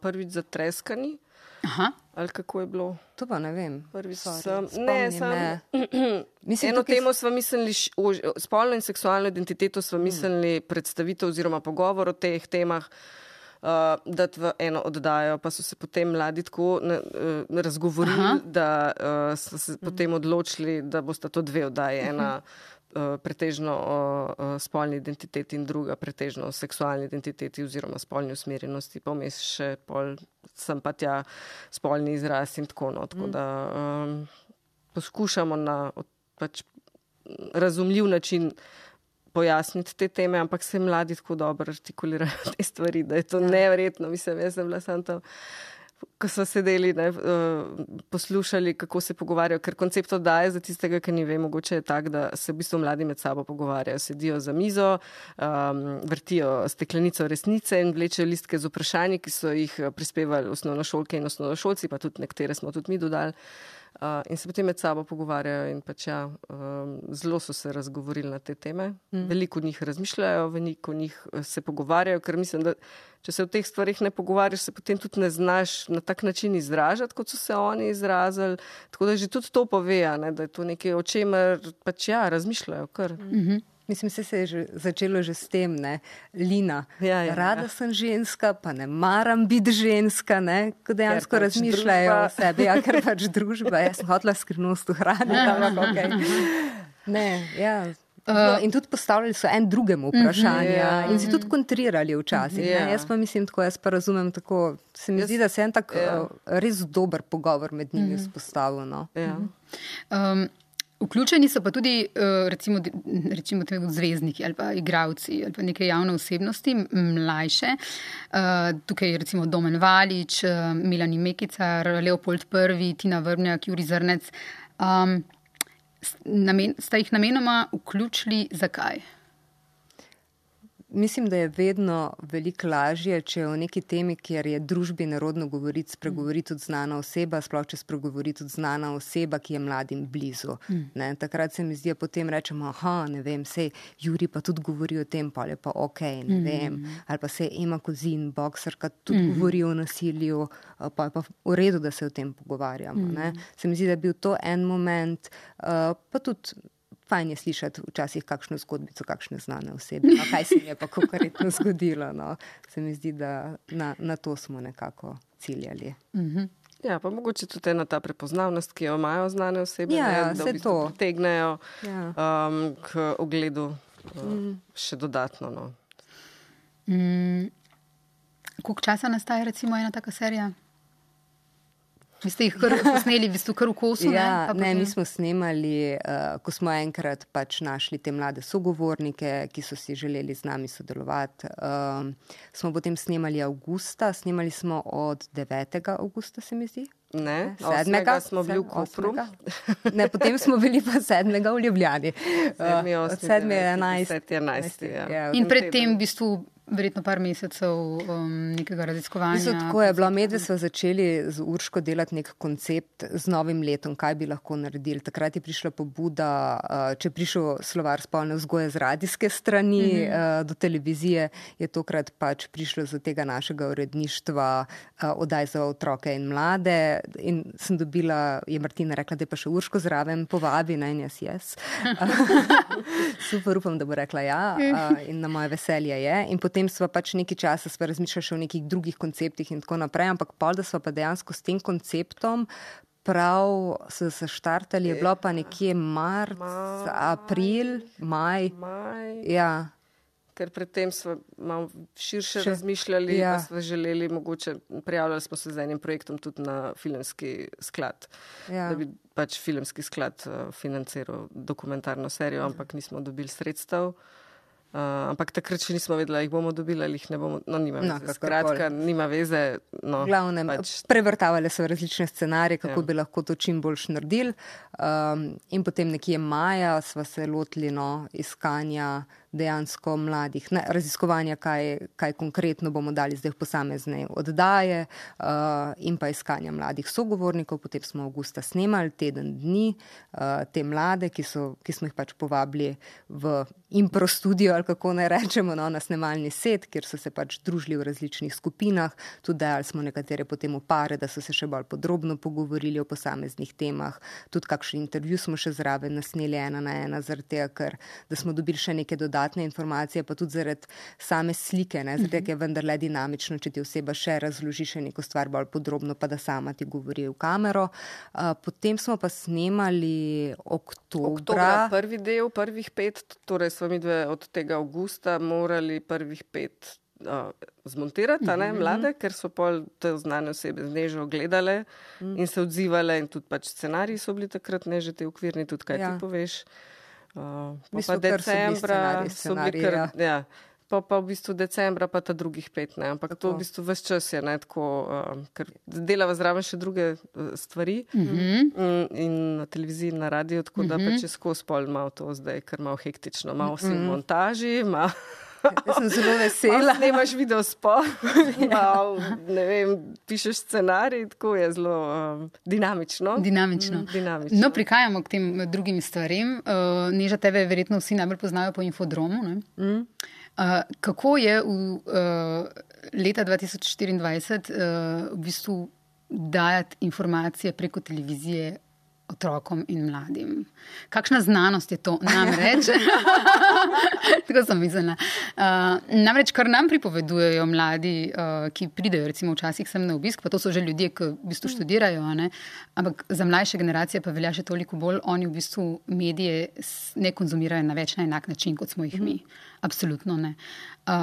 prvič zatreskani. Aha. Ali kako je bilo? To pa ne vem. Sem, ne, sem, Mislim, eno temo smo mislili, spolno in seksualno identiteto smo hmm. mislili predstavitev oziroma pogovor o teh temah. Uh, da v eno oddajo, pa so se potem mladi tako uh, razgovorili, Aha. da uh, so se hmm. potem odločili, da bosta to dve oddaji. Ena uh, pretežno o uh, spolni identiteti in druga pretežno o seksualni identiteti oziroma spolni usmerjenosti, pa vmes še pol sem pa tja spolni izraz in tako naprej. No, tako mm. da um, poskušamo na, pač razumljiv način pojasniti te teme, ampak se mladi tako dobro artikulirajo te stvari, da je to ja. nevrjetno. Mislim, jaz sem bila sam tam ko so sedeli, ne, uh, poslušali, kako se pogovarjajo, ker koncept oddaje za tistega, ki ni ve, mogoče je tak, da se v bistvu mladi med sabo pogovarjajo. Sedijo za mizo, um, vrtijo steklenico resnice in vlečejo listke z vprašanji, ki so jih eh, prispevali osnovnošolke in osnovnošolci, pa tudi nekatere smo tudi mi dodali. Uh, in se potem med sabo pogovarjajo, in pač ja, um, zelo so se razgovorili na te teme. Mm. Veliko njih razmišljajo, veliko njih se pogovarjajo, ker mislim, da če se o teh stvarih ne pogovarjaš, se potem tudi ne znaš na tak način izražati, kot so se oni izrazili. Tako da že tudi to pove, ne, da je to nekaj, o čemer pač ja, razmišljajo. Mm -hmm. Mislim, da se je že začelo že s tem, ne? Lina. Ja, ja, Rada ja. sem ženska, pa ne maram biti ženska, ko dejansko pač razmišljajo družba. o sebi, ja, ker pač družba. Jaz sem hotela skrivnost ohraniti. Okay. Ne, ja. No, in tudi postavljali so en drugemu vprašanje, uh -huh, yeah. in si tudi kontrirali včasih. Yeah. Jaz pa mislim, tako jaz pa razumem tako. Se mi yes. zdi, da se je en tak yeah. uh, res dober pogovor med njimi -huh. vzpostavil. No. Yeah. Um, vključeni so pa tudi uh, recimo, recimo zvezdniki ali pa igravci ali pa neke javne osebnosti, mlajše. Uh, tukaj je recimo Domen Valič, uh, Milani Mekicar, Leopold I, Tina Vrbnjak, Juri Zrnec. Um, namen, sta jih namenoma vključili zakaj? Mislim, da je vedno veliko lažje, če o neki temi, kjer je družbi narodno govoriti, spregovori tudi znana oseba, sploh če spregovori tudi znana oseba, ki je mladim blizu. Mm. Takrat se mi zdi, da potem rečemo, aha, ne vem, se Juri pa tudi govori o tem, pa je pa ok, ne mm. vem. Ali pa se ima kozin, boksarka tudi mm. govori o nasilju, pa je pa v redu, da se o tem pogovarjamo. Mm. Se mi zdi, da je bil to en moment, uh, pa tudi fajn je slišati včasih kakšno zgodbico, kakšne znane osebe. No, kaj se je pa konkretno zgodilo? No. Se mi zdi, da na, na to smo nekako ciljali. Mm -hmm. Ja, pa mogoče tudi ena ta prepoznavnost, ki jo imajo znane osebe, ja, ne, da se to pritegnejo ja. um, k ogledu uh, mm. še dodatno. No. Mm. Koliko časa nastaja recimo ena taka serija? Vi ste jih kar posneli, vi ste kar v kosu? Ja, ne, ne mi smo snemali, uh, ko smo enkrat pač našli te mlade sogovornike, ki so si želeli z nami sodelovati. Uh, smo potem snemali avgusta, snemali smo od 9. avgusta, se mi zdi. Ne, sedmega smo bili v Kopru. Ne, potem smo bili pa sedmega v Ljubljani. Sedmi, osmi, uh, sedmi, enajsti. Ja, In predtem v bistvu verjetno par mesecev um, nekega raziskovanja. Mislim, tako je bilo. Medve so začeli z Urško delati nek koncept z novim letom, kaj bi lahko naredili. Takrat je prišla pobuda, uh, če je prišel slovar spolne vzgoje z radijske strani mm -hmm. uh, do televizije, je tokrat pač prišlo z tega našega uredništva uh, oddaj za otroke in mlade. In sem dobila, je Martina rekla, da je pa še Urško zraven, povabi naj jaz jaz. Super, upam, da bo rekla ja uh, in na moje veselje je. In potem smo pač nekaj časa razmišljali o nekih drugih konceptih in tako naprej, ampak pa da smo pa dejansko s tem konceptom. Prav so se štartali, je bilo pa nekje marc, maj, april, maj. maj. Ja. Ker predtem smo širše Še, razmišljali, ja. pa smo želeli, mogoče prijavljali smo se z enim projektom tudi na filmski sklad, ja. da bi pač filmski sklad uh, financiral dokumentarno serijo, ampak nismo dobili sredstev. Uh, ampak takrat še nismo vedeli, jih bomo dobili ali jih ne bomo. No, nima no, veze. Skratka, nima veze. No, Glavnem, pač... Prevrtavali so različne scenarije, kako ja. bi lahko to čim boljš naredili. Um, in potem nekje maja smo se lotili no, iskanja dejansko mladih, ne, raziskovanja, kaj, kaj konkretno bomo dali zdaj v posamezne oddaje uh, in pa iskanja mladih sogovornikov. Potem smo avgusta snemali teden dni uh, te mlade, ki, so, ki smo jih pač povabili v impro studio ali kako naj rečemo, no, na snemalni set, kjer so se pač družili v različnih skupinah. Tudi dajali smo nekatere potem v pare, da so se še bolj podrobno pogovorili o posameznih temah. Tudi kakšen intervju smo še zraven nasneli ena na ena, zaradi tega, ker smo dobili še neke dodatke dodatne informacije, pa tudi zaradi same slike, ne? zaradi tega je vendarle dinamično, če ti oseba še razloži še neko stvar bolj podrobno, pa da sama ti govori v kamero. Uh, potem smo pa snemali oktobra. oktobra. Prvi del, prvih pet, torej smo mi dve od tega avgusta morali prvih pet. Uh, zmontirati, ne, -hmm. mlade, ker so pol te znane osebe z nežo gledale mm in se odzivale, in tudi pač scenariji so bili takrat neže te ukvirni, tudi kaj ja. ti poveš. Uh, V pa bili decembra scenariji, so bili kar, ja. Pa, pa v bistvu decembra, pa ta drugih pet, ne. ampak to Tako. v bistvu vse čas je, ne, tako, uh, ker delava zraven še druge uh, stvari Mhm. mm, in na televiziji, in na radiju, tako da Mhm. pač je skozi pol malo to zdaj, ker malo hektično, malo si v montaži, malo. Jaz sem zelo vesela. Snemaš video spot, malo, ne vem, pišeš scenarij, tako je zelo um, dinamično. Dinamično. Mm, dinamično. No, prihajamo k tem eh, drugim stvarem. Uh, Neža, tebe verjetno vsi najbolj poznajo po infodromu. ne? Mm. Uh, kako je v uh, leta 2024 uh, v bistvu dajati informacije preko televizije otrokom in mladim? Kakšna znanost je to? Namreč, tako sem mislila. Uh, namreč, kar nam pripovedujejo mladi, uh, ki pridejo, recimo, včasih sem na obisk, pa to so že ljudje, ki v bistvu študirajo, a ne? ampak za mlajše generacije pa velja še toliko bolj, oni v bistvu medije ne konzumirajo na več na enak način, kot smo jih mi. Absolutno ne. Uh,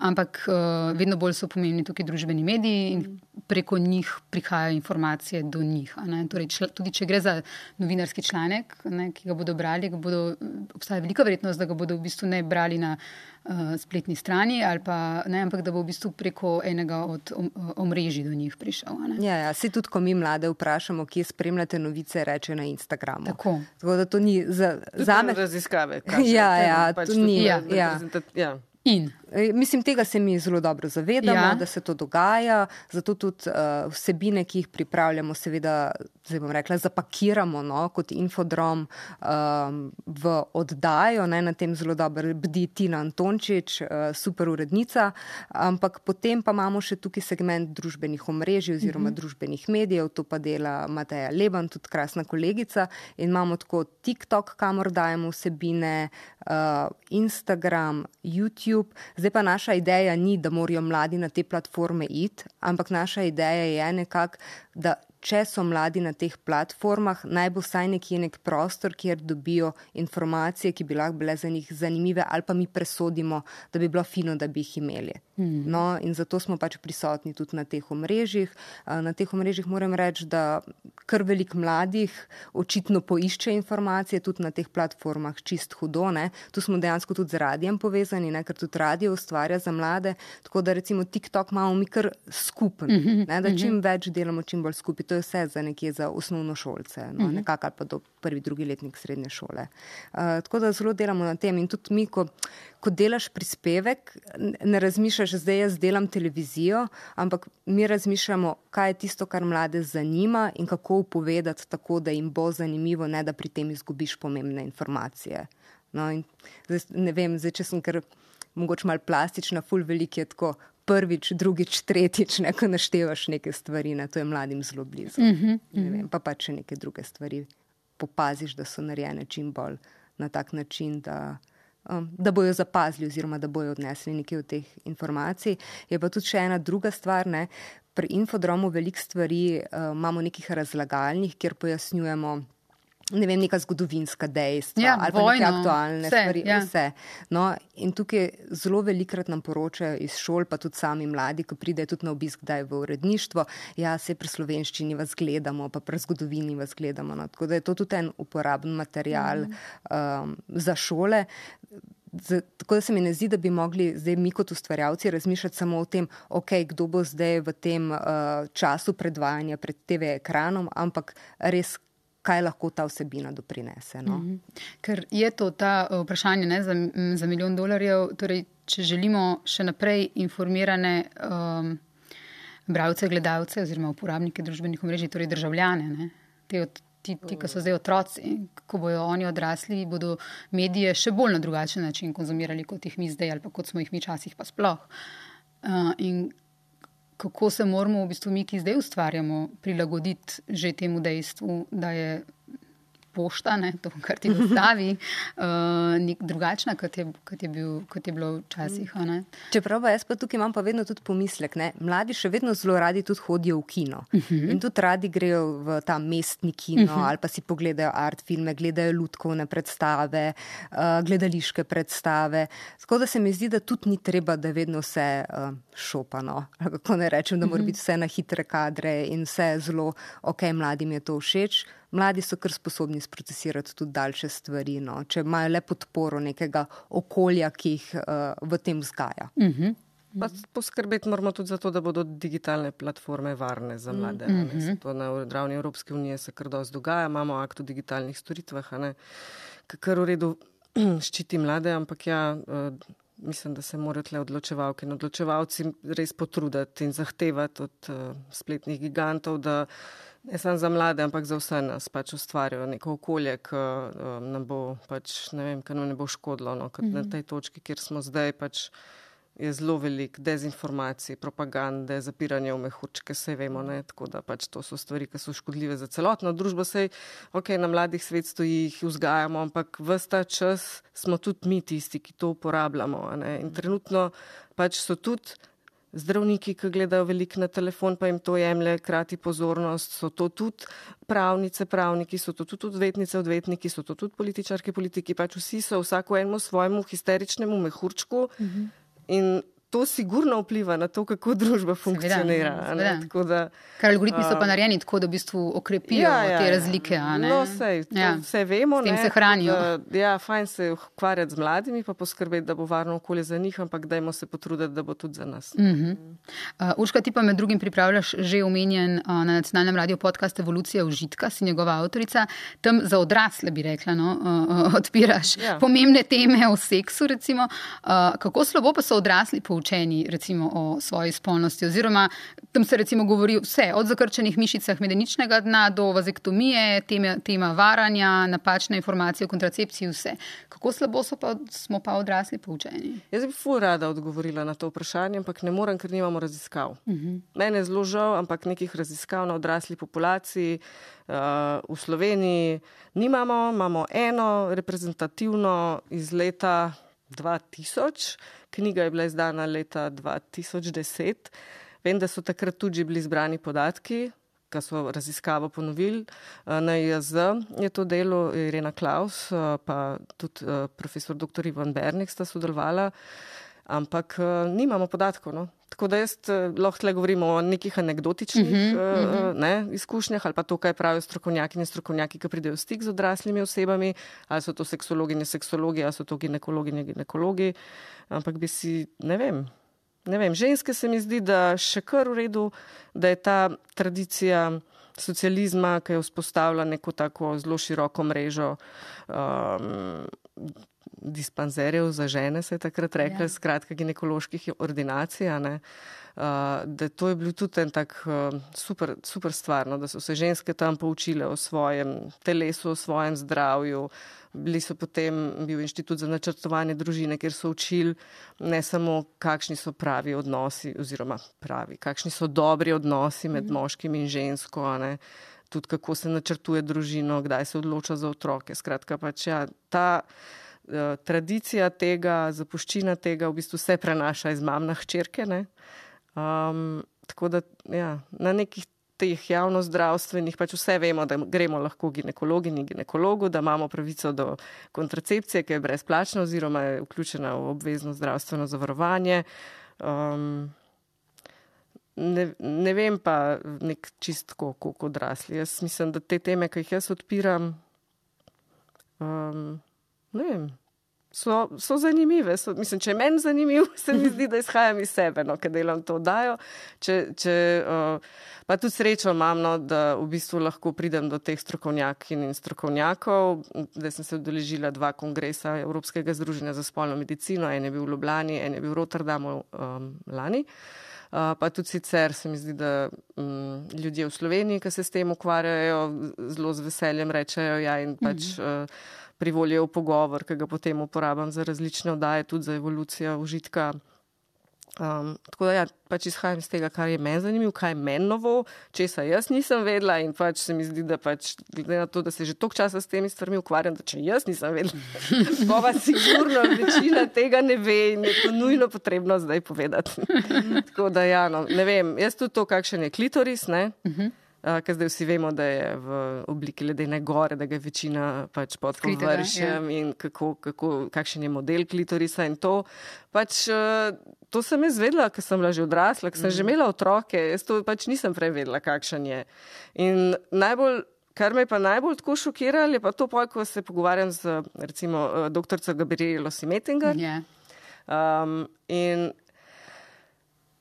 ampak uh, vedno bolj so pomembni tukaj družbeni mediji in preko njih prihajajo informacije do njih. a ne. Torej, čla, tudi če gre za novinarski članek, ne, ki ga bodo brali, ga bodo, obstaja velika verjetnost, da ga bodo v bistvu ne brali na uh, spletni strani, ali pa, ne, ampak da bo v bistvu preko enega od om, omrežij do njih prišel. a ne. Ja, ja, se tudi, ko mi mlade vprašamo, kje spremljate novice, reče na Instagramu. Tako. Tako da to ni za, za me. raziskave. kažejo, Ja, ja, pač to ni- ja, reprezentat- ja. In E, Mislim, tega se mi zelo dobro zavedamo, Ja. da se to dogaja, zato tudi uh, vsebine, ki jih pripravljamo, seveda, zdaj bom rekla, zapakiramo no, kot infodrom um, v oddajo. Ne, na tem zelo dobro bdi Tina Antončič, uh, super urednica, ampak potem pa imamo še tukaj segment družbenih omrežij oziroma mhm. družbenih medijev, to pa dela Mateja Leban, tudi krasna kolegica. In imamo tako TikTok, kamor dajemo vsebine, uh, Instagram, YouTube. Zdaj pa naša ideja ni, da morajo mladi na te platforme iti, ampak naša ideja je nekako, da če so mladi na teh platformah, naj bo vsaj nekje nek prostor, kjer dobijo informacije, ki bi lahko bile za njih zanimive, ali pa mi presodimo, da bi bilo fino, da bi jih imeli. Hmm. No, in zato smo pač prisotni tudi na teh omrežjih. Na teh omrežjih moram reči, da kar velik mladih očitno poišče informacije, tudi na teh platformah, čist hudo. Ne? Tu smo dejansko tudi z radijem povezani, ne? ker tudi radio ustvarja za mlade. Tako da recimo TikTok imamo mi kar skupen, ne? da čim več delamo, čim bolj skupaj. To je vse za nekje za osnovno šolce, no? nekako ali pa do prvi, drugi letnik srednje šole. Uh, tako da zelo delamo na tem in tudi mi, ko, ko delaš prispevek, ne razmišljaš, zdaj jaz delam televizijo, ampak mi razmišljamo, kaj je tisto, kar mlade zanima in kako upovedati tako, da jim bo zanimivo, ne da pri tem izgubiš pomembne informacije. No, in zdaj, ne vem, zdaj, če sem kar mogoče malo plastična, ful velik je tako. Prvič, drugič, tretjič, ne, ko naštevaš neke stvari, ne, to je mladim zelo blizu. Uh -huh, uh -huh. Vem, pa pa če neke druge stvari popaziš, da so narejene čim bolj na tak način, da, um, da bojo zapazili oziroma da bojo odnesli nekaj od teh informacij. Je pa tudi še ena druga stvar. Ne. Pri infodromu veliko stvari uh, imamo nekih razlagalnih, kjer pojasnjujemo. Ne vem, neka zgodovinska dejstva Ja, ali vojno, neke aktualne vse, stvari. ja. Vse. No, in tukaj zelo velikrat nam poročajo iz šol, pa tudi sami mladi, ko pridejo tudi na obisk, da je v uredništvo. Ja, se pri slovenščini vas gledamo, pa pri zgodovini vas gledamo. No. Tako da je to tudi en uporaben material mm. um, za šole. Z, tako da se mi ne zdi, da bi mogli zdaj mi kot ustvarjalci razmišljati samo o tem, okay, kdo bo zdaj v tem uh, času predvajanja pred TV ekranom, ampak res, kaj lahko ta vsebina doprinese. No? -hmm. Ker je to ta uh, vprašanje ne, za, za milijon dolarjev. Torej, če želimo še naprej informirane um, bralce, gledalce oziroma uporabnike družbenih omrežij, torej državljane, ne, te od, ti, ti, ki so zdaj otroci, ko bodo oni odrasli, bodo medije še bolj na drugačen način konzumirali, kot jih mi zdaj ali pa kot smo jih mi včasih pa sploh. Uh, in kako se moramo v bistvu mi, ki zdaj ustvarjamo, prilagoditi že temu dejstvu, da je pošta, ne, to, kar ti dostavi, uh, drugačna, kot je, kot, je bil, kot je bilo včasih. ne. Čeprav pa jaz pa tukaj imam pa vedno tudi pomislek, ne? mladi še vedno zelo radi tudi hodijo v kino uh -huh. in tudi radi grejo v ta mestni kino uh -huh. ali pa si pogledajo art filme, gledajo lutkovne predstave, uh, gledališke predstave. Tako da se mi zdi, da tudi ni treba, da je vedno vse uh, šopano. Kako ne rečem, da mora biti vse na hitre kadre in vse zelo, ok, mladim je to všeč. Mladi so kar sposobni sprocesirati tudi daljše stvari, no, če imajo le podporo nekega okolja, ki jih uh, v tem vzgaja. Uh mhm. -huh. Pa poskrbeti moramo tudi za to, da bodo digitalne platforme varne za mlade. Mm -hmm. To na ravni Evropske unije se kar dosti dogaja, imamo akt o digitalnih storitvah, kar v redu ščiti mlade, ampak ja, uh, mislim, da se morajo tle odločevalke in odločevalci res potruditi in zahtevati od uh, spletnih gigantov, da ne samo za mlade, ampak za vse nas pač ustvarjajo neko okolje, ki uh, nam bo pač, ne vem, ki nam ne bo škodilo, no, mm -hmm. na tej točki, kjer smo zdaj pač je zelo velik dezinformacij, propagande, zapiranje v mehurčke, vse vemo. Ne? Tako da pač to so stvari, ki so škodljive za celotno družbo. Sej, ok, na mladih svet stoji, jih vzgajamo, ampak vsta čas smo tudi mi tisti, ki to uporabljamo. In trenutno pač so tudi. Zdravniki, ki gledajo veliko na telefon, pa jim to jemlje, krati pozornost, so to tudi pravnice, pravniki, so to tudi odvetnice, odvetniki, so to tudi političarki, politiki, pač vsi so vsako enemu svojemu histeričnemu mehurčku. Uh -huh. In to sigurno vpliva na to, kako družba funkcionira. Ker algoritmi so pa narejeni tako, da v bistvu okrepijo ja, ja, te ja. razlike. No, sej, ja. Vse vemo. S tem ne, se hranijo. Da, ja, fajn se ukvarjati z mladimi, pa poskrbeti, da bo varno okolje za njih, ampak dajmo se potruditi, da bo tudi za nas. Uh -huh. uh, Urška, ti pa med drugim pripravljaš že omenjen uh, na nacionalnem radiju podcast Evolucija užitka, si njegova avtorica. Tam za odrasle bi rekla, no, uh, odpiraš ja. pomembne teme o seksu. Recimo, uh, kako slabo pa so odrasli po poučeni recimo, o svoji spolnosti. Oziroma, tam se recimo govori vse, od zakrčenih mišicah medeničnega dna do vazektomije, tema, tema varanja, napačne informacije o kontracepciji, vse. Kako slabo pa, smo pa odrasli poučeni? Jaz bi fu rada odgovorila na to vprašanje, ampak ne morem, ker nimamo raziskav. Uh mhm. -huh. Mene je zelo žal, ampak nekih raziskav na odrasli populaciji. Uh, v Sloveniji nimamo, imamo eno reprezentativno iz leta 2000, knjiga je bila izdana leta 2010. Vem, da so takrat tudi bili zbrani podatki, ki so raziskavo ponovili. Eh, na IAZ je to delo Irena Klaus, eh, pa tudi eh, profesor dr. Ivan Bernik sta sodelovala, ampak nimamo podatkov. No? Tako da jaz eh, lahko le govorim o nekih anegdotičnih uh -huh, uh -huh. Ne, izkušnjah ali pa to, kaj pravijo strokovnjaki in strokovnjaki, ki pridejo v stik z odraslimi osebami, ali so to seksologi in seksologi, ali so to ginekologi in ginekologi. Ampak bi si, ne vem, ne vem, ženske se mi zdi, da še kar v redu, da je ta tradicija socializma, ki je vzpostavila neko tako zelo široko mrežo. Um, dispanzerjev za žene, se je takrat rekla, ja. skratka, ginekoloških ordinacij. Uh, da to je bil tudi en tak uh, super, super stvar, no, da so se ženske tam poučile o svojem telesu, o svojem zdravju. Bili so potem bil inštitut za načrtovanje družine, kjer so učili ne samo, kakšni so pravi odnosi, oziroma pravi, kakšni so dobri odnosi med mm. moškim in žensko, ne, tudi kako se načrtuje družino, kdaj se odloča za otroke. Skratka, pač ja, ta. Eh, tradicija tega, zapuščina tega, v bistvu se prenaša iz mam na hčerke. Um, tako da ja, na nekih teh javno-zdravstvenih, pač vse vemo, da gremo lahko ginekologi in ginekologu, da imamo pravico do kontracepcije, ki je brezplačna oziroma je vključena v obvezno zdravstveno zavarovanje. Um, Ne, ne vem pa nek čistko, kot odrasli. Jaz mislim, da te teme, ki jih jaz odpiram, um, ne vem. So, so zanimive. So, mislim, če je meni zanimivo, se mi zdi, da izhajam iz sebe, no, ker delam to oddajo. Če, če, uh, pa tudi srečo imam, no, da v bistvu lahko pridem do teh strokovnjakin in strokovnjakov. Zdaj sem se udeležila dva kongresa Evropskega združenja za spolno medicino, en je bil v Ljubljani, en je bil v Rotterdamu um, lani. Uh, pa tudi sicer se mi zdi, da um, ljudje v Sloveniji, ki se s tem ukvarjajo, zelo z veseljem rečejo ja in pač. Mm -hmm. uh, privolijo v pogovor, ki ga potem uporabljam za različne oddaje, tudi za evolucijo užitka. Um, tako da ja, pač izhajam iz tega, kar je meni zanimivo, kaj je meni novo, česa jaz nisem vedela in pač se mi zdi, da pač, glede na to, da se že toliko časa s temi stvarmi ukvarjam, da če jaz nisem vedela, pa pa sigurno večina tega ne ve in je to nujno potrebno zdaj povedati. tako da ja, no, ne vem, jaz tudi to, kakšen je klitoris, ne. Uh -huh. Uh, ker zdaj vsi vemo, da je v obliki ledene gore, da ga je večina pač pod površjem ja. in kako, kako, kakšen je model klitorisa. To, pač, uh, to sem jaz vedela, ker sem bila že odrasla, ker sem mm. že imela otroke, jaz to pač nisem prej vedela, kakšen je. In najbolj, kar me je pa najbolj tako šokiralo, je pa to, pol, ko se pogovarjam z recimo uh, dr. Gabrielo Simetinger. Ja. Um, in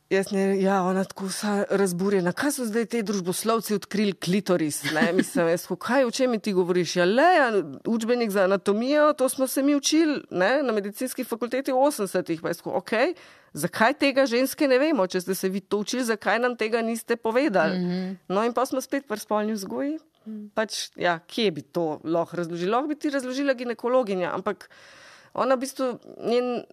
jaz ne, ja, ona tako vsa razburjena. Kaj so zdaj te družboslovci odkrili klitoris? Ne, mislim, jaz, kaj, o čem ti govoriš? Ja, le, ja, učbenik za anatomijo, to smo se mi učili ne, na medicinski fakulteti v 80-ih. Pa jaz, ok, zakaj tega ženske ne vemo? Če ste se vi to učili, zakaj nam tega niste povedali? Mm -hmm. No in pa smo spet pri spolni vzgoji. Pač, ja, kje bi to lahko razložila? Lahko bi ti razložila ginekologinja, ampak ona v bistvu njen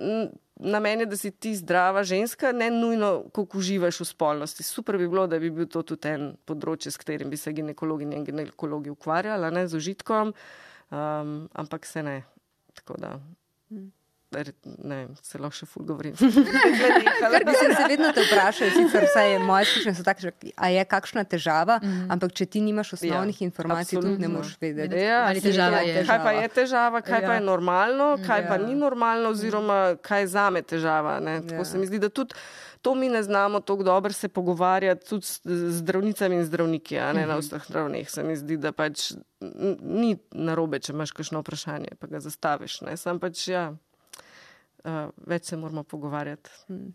namen je, da si ti zdrava ženska, ne nujno, kako uživaš v spolnosti. Super bi bilo, da bi bil to tudi en področje, s katerim bi se ginekologi in ginekologi ukvarjali, ne z užitkom, um, ampak se ne. Tako da. Mm ne se lahko še ful govorim. Mislim, se vedno te vprašajo, sicer vse je moje izkušnje, so takšne, a je kakšna težava, mm -hmm. ampak če ti nimaš osnovnih ja, informacij, tudi ne moreš vedeti. Ja, ali težava je. Težava. Kaj pa je težava, kaj ja. pa je normalno, kaj ja. pa ni normalno, oziroma kaj je zame težava. Tako ja. se mi zdi, da tudi. To mi ne znamo tako dobro se pogovarjati tudi z zdravnicami in zdravniki, a ne mm -hmm. na vseh ravneh. Se mi zdi, da pač ni narobe, če imaš kakšno vprašanje, pa ga zastaviš. Sam pač, ja, uh, več se moramo pogovarjati. Hmm.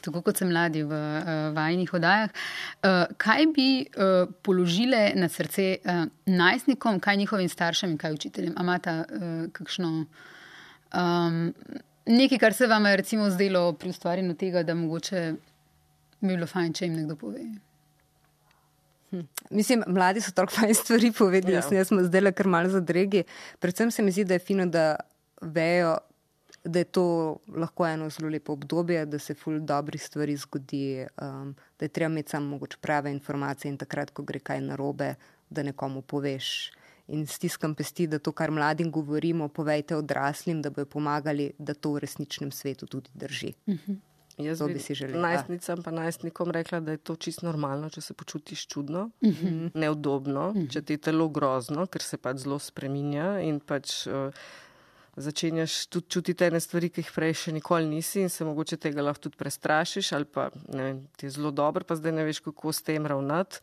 Tako kot so mladi v uh, vajnih oddajah. Uh, kaj bi uh, položile na srce uh, najstnikom, kaj njihovim staršem in kaj učiteljem? Amata uh, kakšno um, nekaj, kar se vam je recimo zdelo pri ustvarjanju tega, da mogoče bi bilo fajn, če jim nekdo pove? Hm. Mislim, mladi so toliko fajn stvari povedali, ja. jaz sem zdaj le kar malo zadregi. Predvsem se mi zdi, da je fino, da vejo, da je to lahko eno zelo lepo obdobje, da se ful dobri stvari zgodi, um, da je treba imeti samo mogoče prave informacije in takrat, ko gre kaj narobe, da nekomu poveš. In stiskam pesti, da to, kar mladim govorimo, povejte odraslim, da bojo pomagali, da to v resničnem svetu tudi drži. Uh mhm. -huh. Jaz bi si želela. Najstnicam pa najstnikom rekla, da je to čisto normalno, če se počutiš čudno, uh mhm. -huh. neudobno, uh -huh. če ti je telo grozno, ker se pač zelo spreminja in pač. Uh, začenjaš tudi čutiti ene stvari, ki jih prej še nikoli nisi in se mogoče tega lahko tudi prestrašiš ali pa vem, ti je zelo dobro, pa zdaj ne veš, kako s tem ravnati.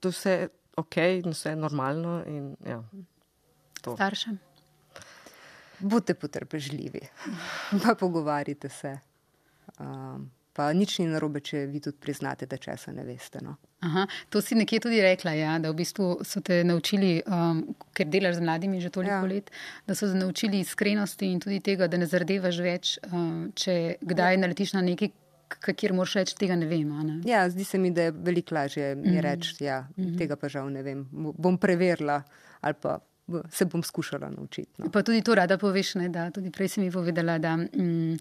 To vse je ok in vse je normalno. In, ja, Staršem. Budite potrpežljivi, pa pogovarjite se. Um, Pa nič ni narobe, če vi tudi priznate, da česa ne veste. No. Aha, to si nekje tudi rekla, ja, da v bistvu so te naučili, um, ker delaš z mladimi že toliko ja. let, da so te naučili iskrenosti in tudi tega, da ne zardevaš več, um, če kdaj ja. naletiš na nekaj, kjer moraš reči, tega ne vem. Ne? Ja, zdi se mi, da je veliko lažje mm -hmm. reči, ja, mm -hmm. tega pa žal ne vem. Bom preverila ali pa. Se bom skušala naučiti. No. Pa tudi to rada poveš, ne, da tudi prej si mi povedala, da mm,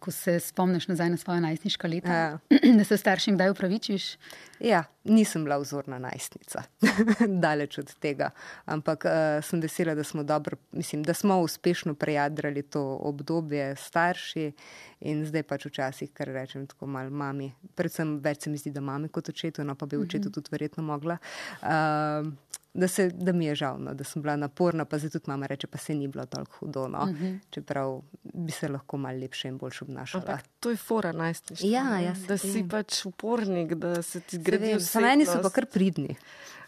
ko se spomniš nazaj na svoje najstniška leta, ja. da se staršem kdaj upravičiš? Ja, nisem bila vzorna najstnica, daleč od tega. Ampak uh, sem vesela, da smo, dobro, mislim, da smo uspešno prejadrali to obdobje starši in zdaj pač včasih, kar rečem tako malo mami. Predvsem več se mi zdi, da mami kot očetu, no pa bi očetu mhm. tudi verjetno mogla. Uh, da, se, da mi je žal, no, da sem bila naporna, pa zdaj tudi mama reče, pa se ni bilo tako hudo. No, uh mhm. -huh. Čeprav bi se lahko malo lepše in boljše obnašala. Ampak to je fora najstniška. Ja, ja, da si vem. pač upornik, da se ti gradijo. Samo eni so pa kar pridni.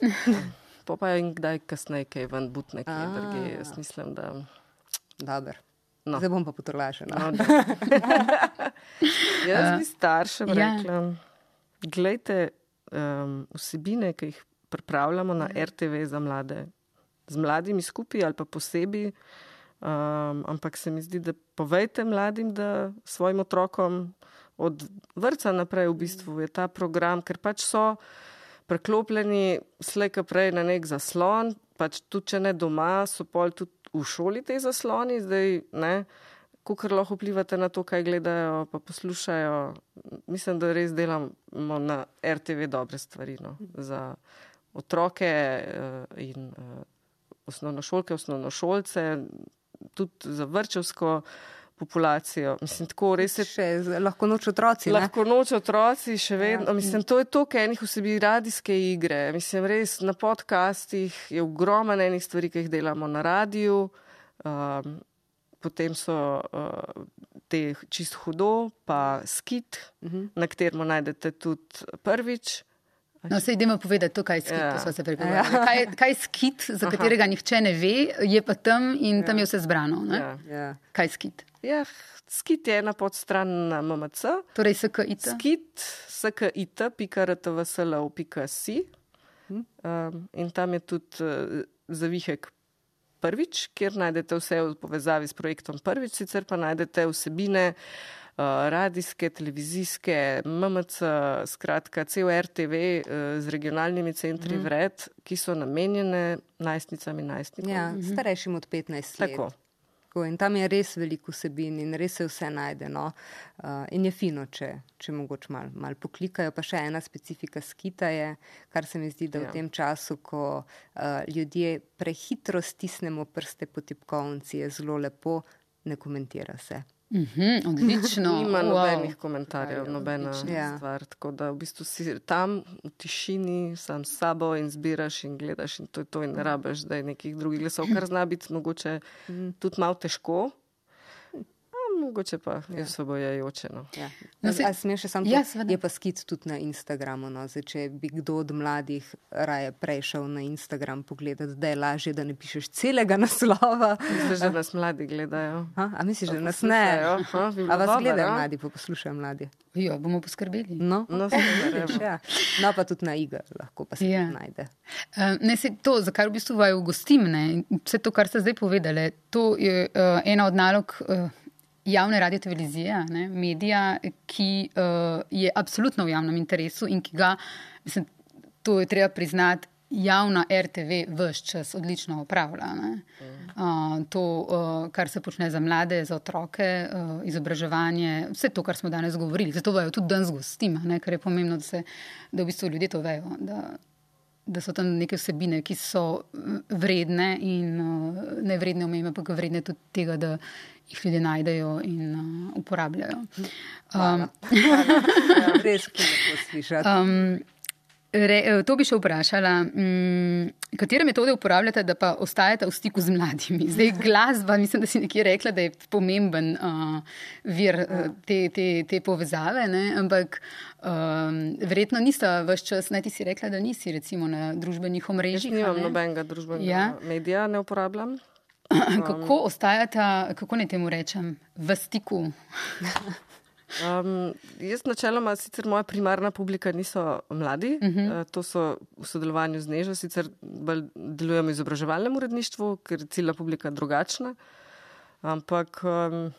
pa pa in kdaj kasneje, kaj ven but nekaj drugega. Jaz mislim, da. Dober. No. Zdaj bom pa potrlašena. No, Jaz bi staršem ja. rekla, gledajte um, vsebine, ki jih pripravljamo na mhm. RTV za mlade, z mladimi skupaj ali pa posebej. Um, ampak se mi zdi, da povejte mladim, da svojim otrokom od vrca naprej v bistvu je ta program, ker pač so preklopljeni slejka prej na nek zaslon, pač tudi če ne doma, so pol tudi v šoli te zasloni, zdaj ne. Kukor lahko vplivate na to, kaj gledajo, pa poslušajo. Mislim, da res delamo na RTV dobre stvari no, za otroke uh, in uh, osnovnošolke, osnovnošolce, tudi za vrčevsko populacijo. Mislim, tako res je. Še lahko noč otroci. Lahko ne? noč otroci, še ja. vedno. Ja. Mislim, to je to, kaj enih vsebi radijske igre. Mislim, res na podcastih je ogromno enih stvari, ki jih delamo na radiju. Um, potem so uh, te čist hudo, pa skit, uh mhm. -huh. na katerem najdete tudi prvič No, se idemo povedati to, kaj je skit, Ja. se prepovedali. Kaj, kaj je skit, za katerega nihče ne ve, je pa tam in tam je vse zbrano. ne? Ja. Ja. Kaj je skit? Ja, skit je ena podstran na MMC. Torej, SKIT. Skit, skit.rtvslo.si. Um, in tam je tudi uh, zavihek prvič, kjer najdete vse v povezavi s projektom prvič, sicer pa najdete vsebine uh, radijske, televizijske, MMC, skratka cel RTV uh, z regionalnimi centri mm. vred, ki so namenjene najstnicam in najstnikom. Ja, starejšim od 15 let. Tako. Tako, in tam je res veliko vsebin in res se vse najde. No? Uh, in je fino, če, če mogoče malo mal poklikajo. Pa še ena specifika skita je, kar se mi zdi, da Ja. v tem času, ko uh, ljudje prehitro stisnemo prste po tipkovnici, je zelo lepo, ne komentira se. Mhm, odlično. Nima wow. nobenih komentarjev, nobena odlično. Ja. stvar. Tako da v bistvu si tam v tišini, sam s sabo in zbiraš in gledaš in to je to in ne rabiš, da je nekih drugih glasov, kar zna biti mogoče tudi malo težko. A, mogoče pa je osvobojajoče. No. Ja. No, No, se- se, smeš še samo Ja, to? seveda. je pa skit tudi na Instagramu. No? Zdaj, če bi kdo od mladih raje prešel na Instagram pogledati, da je lažje, da ne pišeš celega naslova. Misliš, da nas mladi gledajo? A, a misliš, da nas ne? Aha, bi A vas dobro, gledajo ja. mladi, pa poslušajo mladi. Jo, bomo poskrbeli. No, No, vidiš, ja. no pa tudi na igr lahko pa se Ja. najde. Uh, ne, se to, za kar v bistvu vaju gostim, ne, in vse to, kar ste zdaj povedali, to je uh, ena od nalog uh, javne radiotelevizije, a ne, medija, ki uh, je absolutno v javnem interesu in ki ga, mislim, to je treba priznati, javna RTV vse čas odlično opravlja. ne. Uh, to, uh, kar se počne za mlade, za otroke, uh, izobraževanje, vse to, kar smo danes govorili. Zato vaju tudi danes gostim, ne, ker je pomembno, da, se, da v bistvu ljudje to vejo. Da, da so tam neke vsebine, ki so mm, vredne in uh, ne vredne omembe, ampak vredne tudi tega, da jih ljudje najdejo in uh, uporabljajo. Um, Ja, res je lepo slišati. um, re, eh, to bi še vprašala. Um, katere metode uporabljate, da pa ostajate v stiku z mladimi? Zdaj, glasba, mislim, da si nekje rekla, da je pomemben uh, vir uh, te, te, te povezave, ne? ampak um, verjetno nista vaš čas, naj ti si rekla, da nisi recimo na družbenih Jaz omrežjih. a nimam ne? nobenega družbenega Ja. medija, ne uporabljam. Kako ostajata, kako naj temu rečem, v stiku? Um, jaz načeloma, sicer moja primarna publika niso mladi, uh -huh. uh, to so v sodelovanju z Nežo, sicer bolj delujem v izobraževalnem uredništvu, ker je ciljna publika drugačna. Ampak um,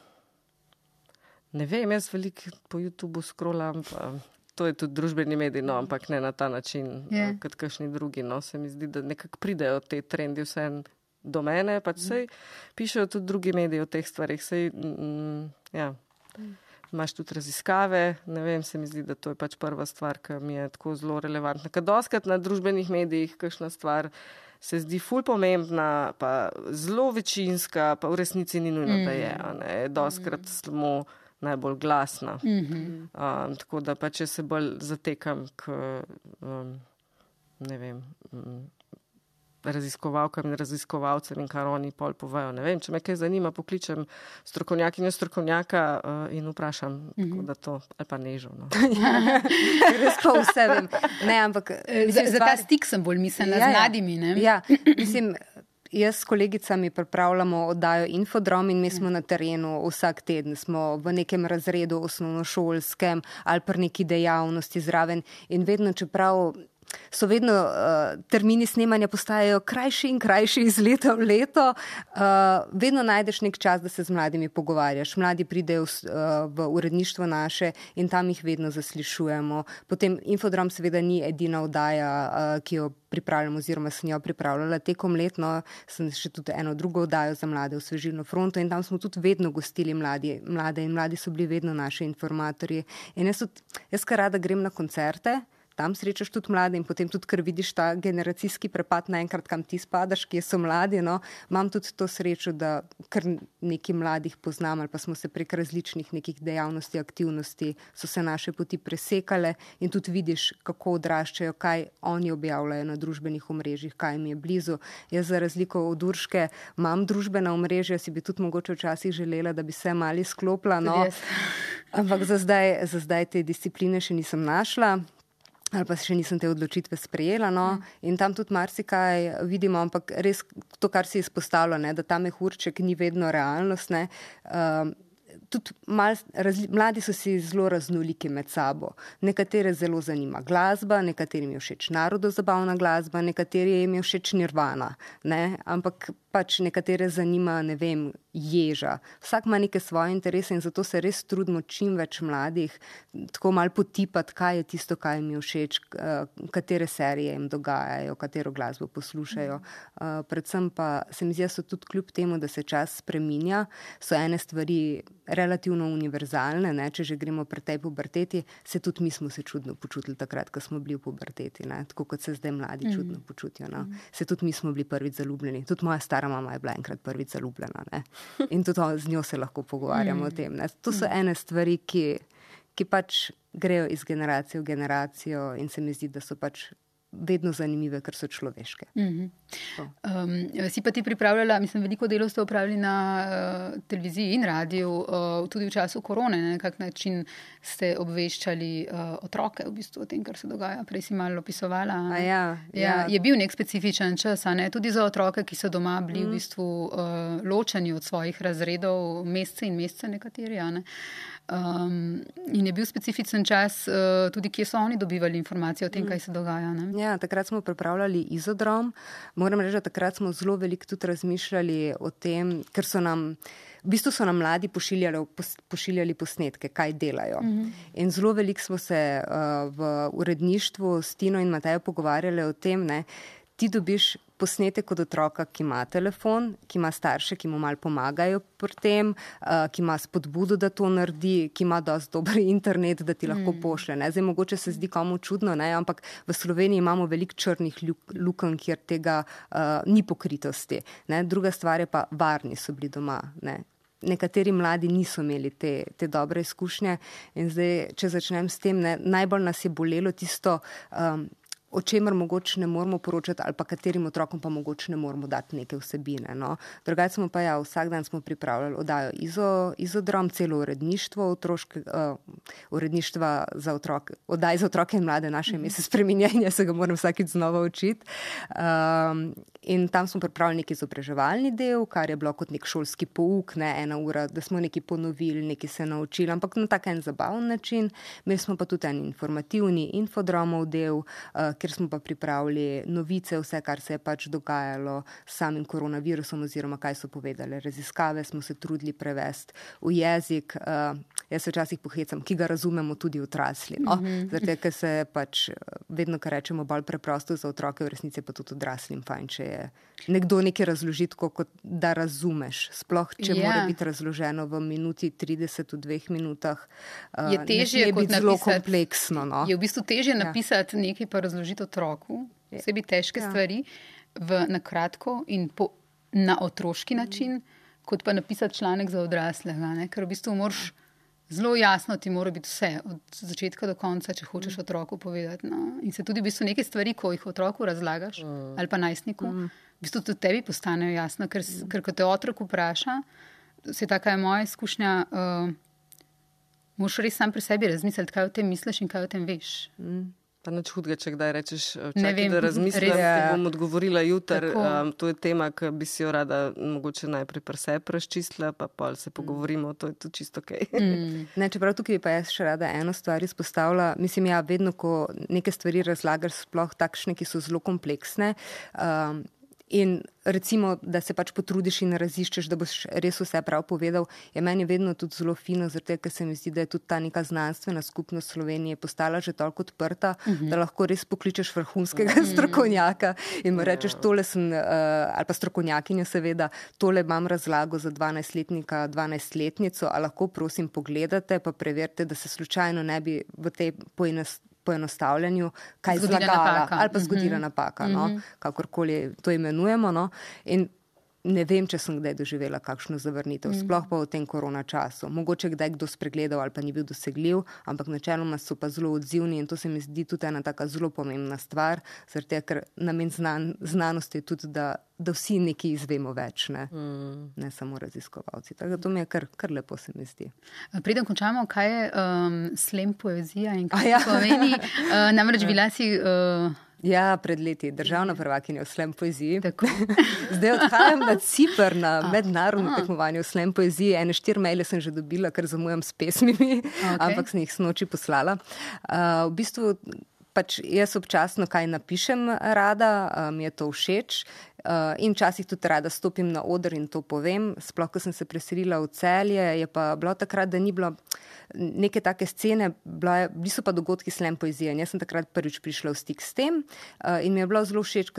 ne vem, jaz veliko po YouTubu scrollam. Pa, To je tudi družbeni medij, no, ampak ne na ta način, yeah. kot kakšni drugi. No. Se mi zdi, da nekako pridejo te trendi vse do mene, pač sej pišejo tudi drugi mediji o teh stvarih. Sej, mm, ja. Imaš tudi raziskave, ne vem, se mi zdi, da to je pač prva stvar, ki mi je tako zelo relevantna. Ker doskrat na družbenih medijih kakšna stvar se zdi ful pomembna, pa zelo večinska, pa v resnici ni nujno, da je. Doskrat samo najbolj glasna. Um, tako da pač jaz se bolj zatekam k um, ne vem. Um, raziskovalkam in raziskovalcem in kar oni pol povejo. Ne vem, če me kaj zanima, pokličem strokovnjakinjo strokovnjaka uh, in vprašam, mm -hmm. tako da to, ali pa nežo. No. Res pa vse vem. Ne, ampak, Za, mislim, za ta stvar- stik sem bolj mislila, Ja, z ja. mladimi. Ne? Ja, mislim, jaz s kolegicami pripravljamo oddajo Infodrom in mi smo na terenu vsak teden. Smo v nekem razredu osnovnošolskem ali pa neki dejavnosti zraven in vedno, čeprav. So vedno uh, termini snemanja postajajo krajši in krajši iz leta v leto, uh, vedno najdeš nek čas, da se z mladimi pogovarjaš. Mladi pridejo v, uh, v uredništvo naše in tam jih vedno zaslišujemo. Potem Infodrom seveda ni edina oddaja, uh, ki jo pripravljam oziroma sem jo pripravljala tekom letno, sem še tudi eno drugo oddajo za mlade v Svežilno fronto in tam smo tudi vedno gostili mladi, mlade in mladi so bili vedno naši informatorji. In jaz, tudi, jaz kar rada grem na koncerte. Tam srečaš tudi mlade in potem tudi, ker vidiš ta generacijski prepad naenkrat, kam ti spadaš, kje so mladi. No. Imam tudi to srečo, da kar nekaj mladih poznam ali pa smo se prek različnih nekih dejavnosti, aktivnosti, so se naše poti presekale in tudi vidiš, kako odraščajo, kaj oni objavljajo na družbenih omrežjih, kaj jim je blizu. Jaz za razliko od Urške imam družbena omrežja, si bi tudi mogoče včasih želela, da bi se mali sklopila. No. Ampak za zdaj, za zdaj te discipline še nisem našla. Ali pa še nisem te odločitve sprejela. No? In tam tudi marsikaj vidimo, ampak res to, kar si izpostavlja, da ta mehurček ni vedno realnost. Ne? Um, tudi mal, razli, mladi so si zelo raznoliki med sabo. Nekatere zelo zanima glasba, nekaterim je všeč narodozabavna glasba, nekaterim je všeč nirvana. Ne? Ampak pač nekatere zanima, ne vem, ježa. Vsak ima neke svoje interese in zato se res trudimo čim več mladih tako mal potipati, kaj je tisto, kaj jim je všeč, katere serije jim dogajajo, katero glasbo poslušajo. Predvsem pa se mi zdi, da so tudi kljub temu, da se čas spreminja, so ene stvari relativno univerzalne. Ne? Če že gremo pri tej puberteti, se tudi mi smo se čudno počutili takrat, ko smo bili v puberteti, ne? tako kot se zdaj mladi čudno počutijo. No? Se tudi mi smo bili prvič zaljubljeni. Tudi moja stara mama je bila enkrat prvič zaljubljena ne? in tudi z njo se lahko pogovarjamo o tem. Ne? To so ene stvari, ki, ki pač grejo iz generacije v generacijo in se mi zdi, da so pač vedno zanimive, ker so človeške. Mm -hmm. um, si pa ti pripravljala, mislim, veliko delo ste upravili na uh, televiziji in radiju, uh, tudi v času korone, na kak način ste obveščali uh, otroke v bistvu o tem, kar se dogaja. Prej si malo opisovala. Ja, ja. Ja, je bil nek specifičen čas, ne? tudi za otroke, ki so doma bili mm. v mhm. bistvu uh, ločeni od svojih razredov, mesece in mesece nekateri. Ne? Um, in je bil specifičen čas, uh, tudi kje so oni dobivali informacije o tem, kaj se dogaja. Ne? Ja, takrat smo pripravljali izodrom. Moram reči, da takrat smo zelo veliko tudi razmišljali o tem, ker so nam. V bistvu so nam mladi pošiljali, pošiljali posnetke, kaj delajo. Mm -hmm. In zelo veliko smo se uh, v uredništvu s Tino in Matejo pogovarjali o tem, da ti dobiš posnetek od otroka, ki ima telefon, ki ima starše, ki mu malo pomagajo pri tem, uh, ki ima spodbudo, da to naredi, ki ima dosti dober internet, da ti lahko mm. pošle. Ne? Zdaj, mogoče se zdi komu čudno, ne? ampak v Sloveniji imamo veliko črnih lukenj, kjer tega uh, ni pokritosti. Ne? Druga stvar je pa, varni so bili doma. Ne? Nekateri mladi niso imeli te, te dobre izkušnje, in zdaj, če začnem s tem, ne, najbolj nas je bolelo tisto, um, o čemer mogoče ne moramo poročati, ali pa katerim otrokom pa mogoče ne moramo dati neke vsebine. No. Drugače smo pa ja, vsak dan smo pripravljali oddajo izo, izodrom, celo uredništvo, otroške, uh, uredništva za otroke, oddaj za otroke in mlade, naše ime se spreminja in jaz se ga moram vsakeč znova učiti. Um, in tam smo pripravili neki izobraževalni del, kar je bilo kot nek šolski pouk, ne ena ura, da smo nekaj ponovili, nekaj se naučili, ampak na tak en zabaven način. Imeli smo pa tudi en informativni infodromov del, uh, kjer smo pa pripravili novice, vse, kar se je pač dogajalo s samim koronavirusom, oziroma kaj so povedali raziskave, smo se trudili prevesti v jezik. Uh, jaz se včasih pohecam, ki ga razumemo tudi odrasli. No? Mm -hmm. Zato, ker se pač vedno, kar rečemo, bolj preprosto za otroke, v resnici pa tudi odraslim fajn, če je nekdo nekaj razložiti, kot da razumeš. Sploh, če yeah. mora ja. biti razloženo v minuti 30, v dveh minutah. Uh, je težje biti zelo kompleksno. No? Je v bistvu težje ja. napisati nekaj, pa razložiti otroku, vsebi težke ja. stvari, v, na kratko in po, na otroški način, kot pa napisati članek za odraslega. Ne? Ker v bistvu moraš zelo jasno, ti mora biti vse, od začetka do konca, če hočeš mm. otroku povedati. No? In se tudi v bistvu neke stvari, ko jih otroku razlagaš, mm. ali pa najstniku, mm. v bistvu tudi tebi postanejo jasno, ker, mm. ker ko te otrok vpraša, se taka je moja izkušnja. Uh, Moš res sam pri sebi razmisliti, kaj o tem misliš in kaj o tem veš. Mm. Pa nič hudega, če kdaj rečeš, čakaj, vem, da razmislim, da bom odgovorila jutri. Um, to je tema, ki bi si jo rada mogoče najprej pri sebi razčistila, pa pa se pogovorimo, to je to čisto ok. mm. ne, čeprav tukaj pa jaz še rada eno stvar izpostavila. Mislim, ja, vedno, ko neke stvari razlagaš, sploh takšne, ki so zelo kompleksne. Um, In recimo, da se pač potrudiš in raziščeš, da boš res vse prav povedal, je meni vedno tudi zelo fino, zato ker se mi zdi, da je tudi ta neka znanstvena skupnost Slovenije postala že toliko odprta, uh -huh. da lahko res pokličeš vrhunskega uh -huh. strokovnjaka in mu rečeš, tole sem, uh, ali pa strokovnjakinjo seveda, tole imam razlago za 12-letnika, 12-letnico, a lahko prosim pogledate, pa preverite, da se slučajno ne bi v tej poenostavitvi poenostavljanju, kaj zgodila napaka ali pa zgodila mm -hmm. napaka, no? mm -hmm. kakorkoli to imenujemo. No? In ne vem, če sem kdaj doživela kakšno zavrnitev, mm. sploh pa v tem korona času. Mogoče kdaj kdo spregledal ali pa ni bil dosegljiv, ampak načeloma so pa zelo odzivni in to se mi zdi tudi ena tako zelo pomembna stvar, tega, ker namen znan, znanosti je tudi, da, da vsi nekaj izvemo več, ne, mm. ne samo raziskovalci. Tako da to mi je kar, kar lepo, se mi zdi. Preden končamo, kaj je um, slem poezija in kaj ja. pomeni? uh, namreč bila si. Uh, Ja, pred leti, državna prvakinja v slem poeziji. Zdaj odhajam na Cipr na mednarodno tekmovanje v slem poeziji. Ene štiri maile sem že dobila, ker zamujam s pesmimi, okay. ampak sem jih snoči poslala. Uh, v bistvu pač jaz občasno kaj napišem rada, mi um, je to všeč. Uh, in včasih tudi rada stopim na oder in to povem. Sploh, ko sem se preselila v celje, je pa bilo takrat, da ni bilo neke take scene, bili so pa dogodki slem poezije. Jaz sem takrat prvič prišla v stik s tem uh, in mi je bilo zelo všeč,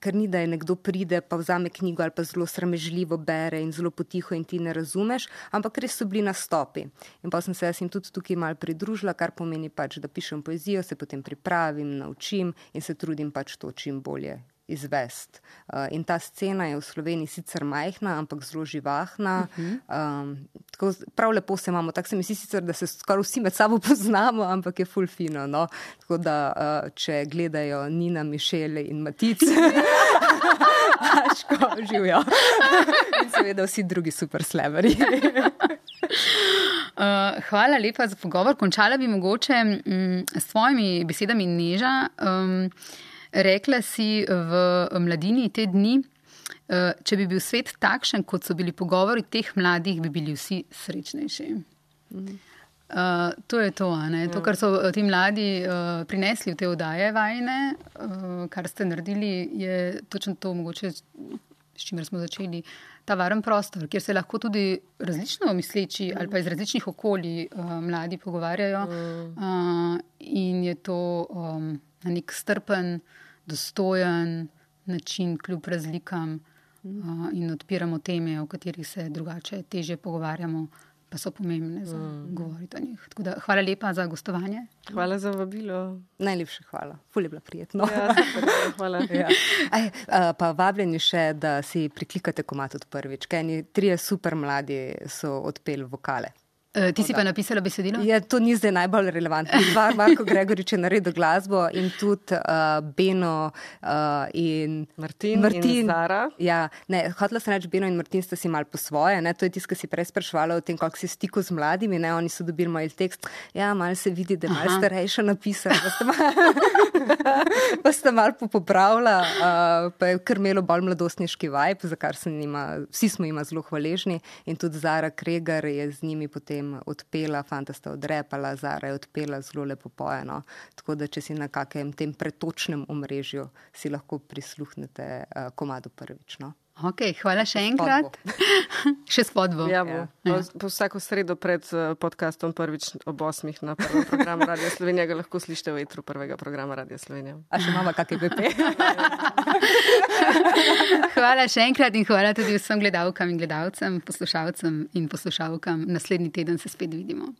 ker ni, da je nekdo pride, pa vzame knjigo ali pa zelo sramežljivo bere in zelo potiho in ti ne razumeš, ampak res so bili nastopi. In pa sem se jaz jim tudi tukaj mal pridružila, kar pomeni pač, da pišem poezijo, se potem pripravim, naučim in se trudim pač to čim bolje izvest. Uh, in ta scena je v Sloveniji sicer majhna, ampak zelo živahna. Uh -huh. um, tako, prav lepo se imamo, tako se mi zdi, sicer, da se skoraj vsi med sabo poznamo, ampak je fulfino. No? Tako da, uh, če gledajo Nina, Mišele in Matice, aško živijo. in seveda vsi drugi super sleveri. Uh, hvala lepa za pogovor. Končala bi mogoče mm, s svojimi besedami neža. Um, Rekla si v mladini te dni, eh, če bi bil svet takšen, kot so bili pogovori teh mladih, bi bili vsi srečnejši. Uh, to je to, to, kar so ti mladi uh, prinesli v te oddaje vajne, uh, kar ste naredili, je točno to, mogoče, s čimer smo začeli. Ta varen prostor, kjer se lahko tudi različno misleči ali pa iz različnih okolij uh, mladi pogovarjajo, uh, in je to um, na nek strpen, dostojen način, kljub razlikam, uh, in odpiramo teme, o katerih se drugače teže pogovarjamo, pa so pomembne za mm. govoriti o njih. Da, hvala lepa za gostovanje. Hvala za vabilo. Najlepša hvala, fulj je bilo prijetno. Ja, hvala. ja. Aj, pa vabljeni še, da si priklikate komat od prvič. Kaj, trije super mladi so odpeli vokale. Uh, ti si pa napisala besedilo? Ja, to ni zdaj najbolj relevantno. Dva, Marko Gregorič je naredil glasbo in tudi uh, Beno uh, in Martin. Martin. In Zara. Ja, ne, hotela sem reči, Beno in Martin sta si mal po svoje. Ne? To je tisto, kar si prej sprašvala o tem, kako si stiku z mladimi. Ne? Oni so dobili moj tekst. Ja, mal se vidi, da je mal starejša napisala. Pa sta mal popravila, uh, pa je kar imelo bolj mladostniški vibe, za kar njima, vsi smo jima zelo hvaležni. In tudi Zara Kregar je z njimi potem potem odpela, fanta sta odrepala, Zara je odpela zelo lepo pojeno. Tako da, če si na kakem tem pretočnem omrežju, si lahko prisluhnete uh, komadu prvič. No? Okay, hvala še enkrat. še spodbo. Ja, bo. Ja. Po, po vsako sredo pred uh, podcastom prvič ob osmih na prvem programu Radio Slovenija ga lahko slišite v etru prvega programa Radio Slovenija. A še imamo kakšne PP? hvala še enkrat in hvala tudi vsem gledalkam in gledalcem, poslušalcem in poslušalkam. Naslednji teden se spet vidimo.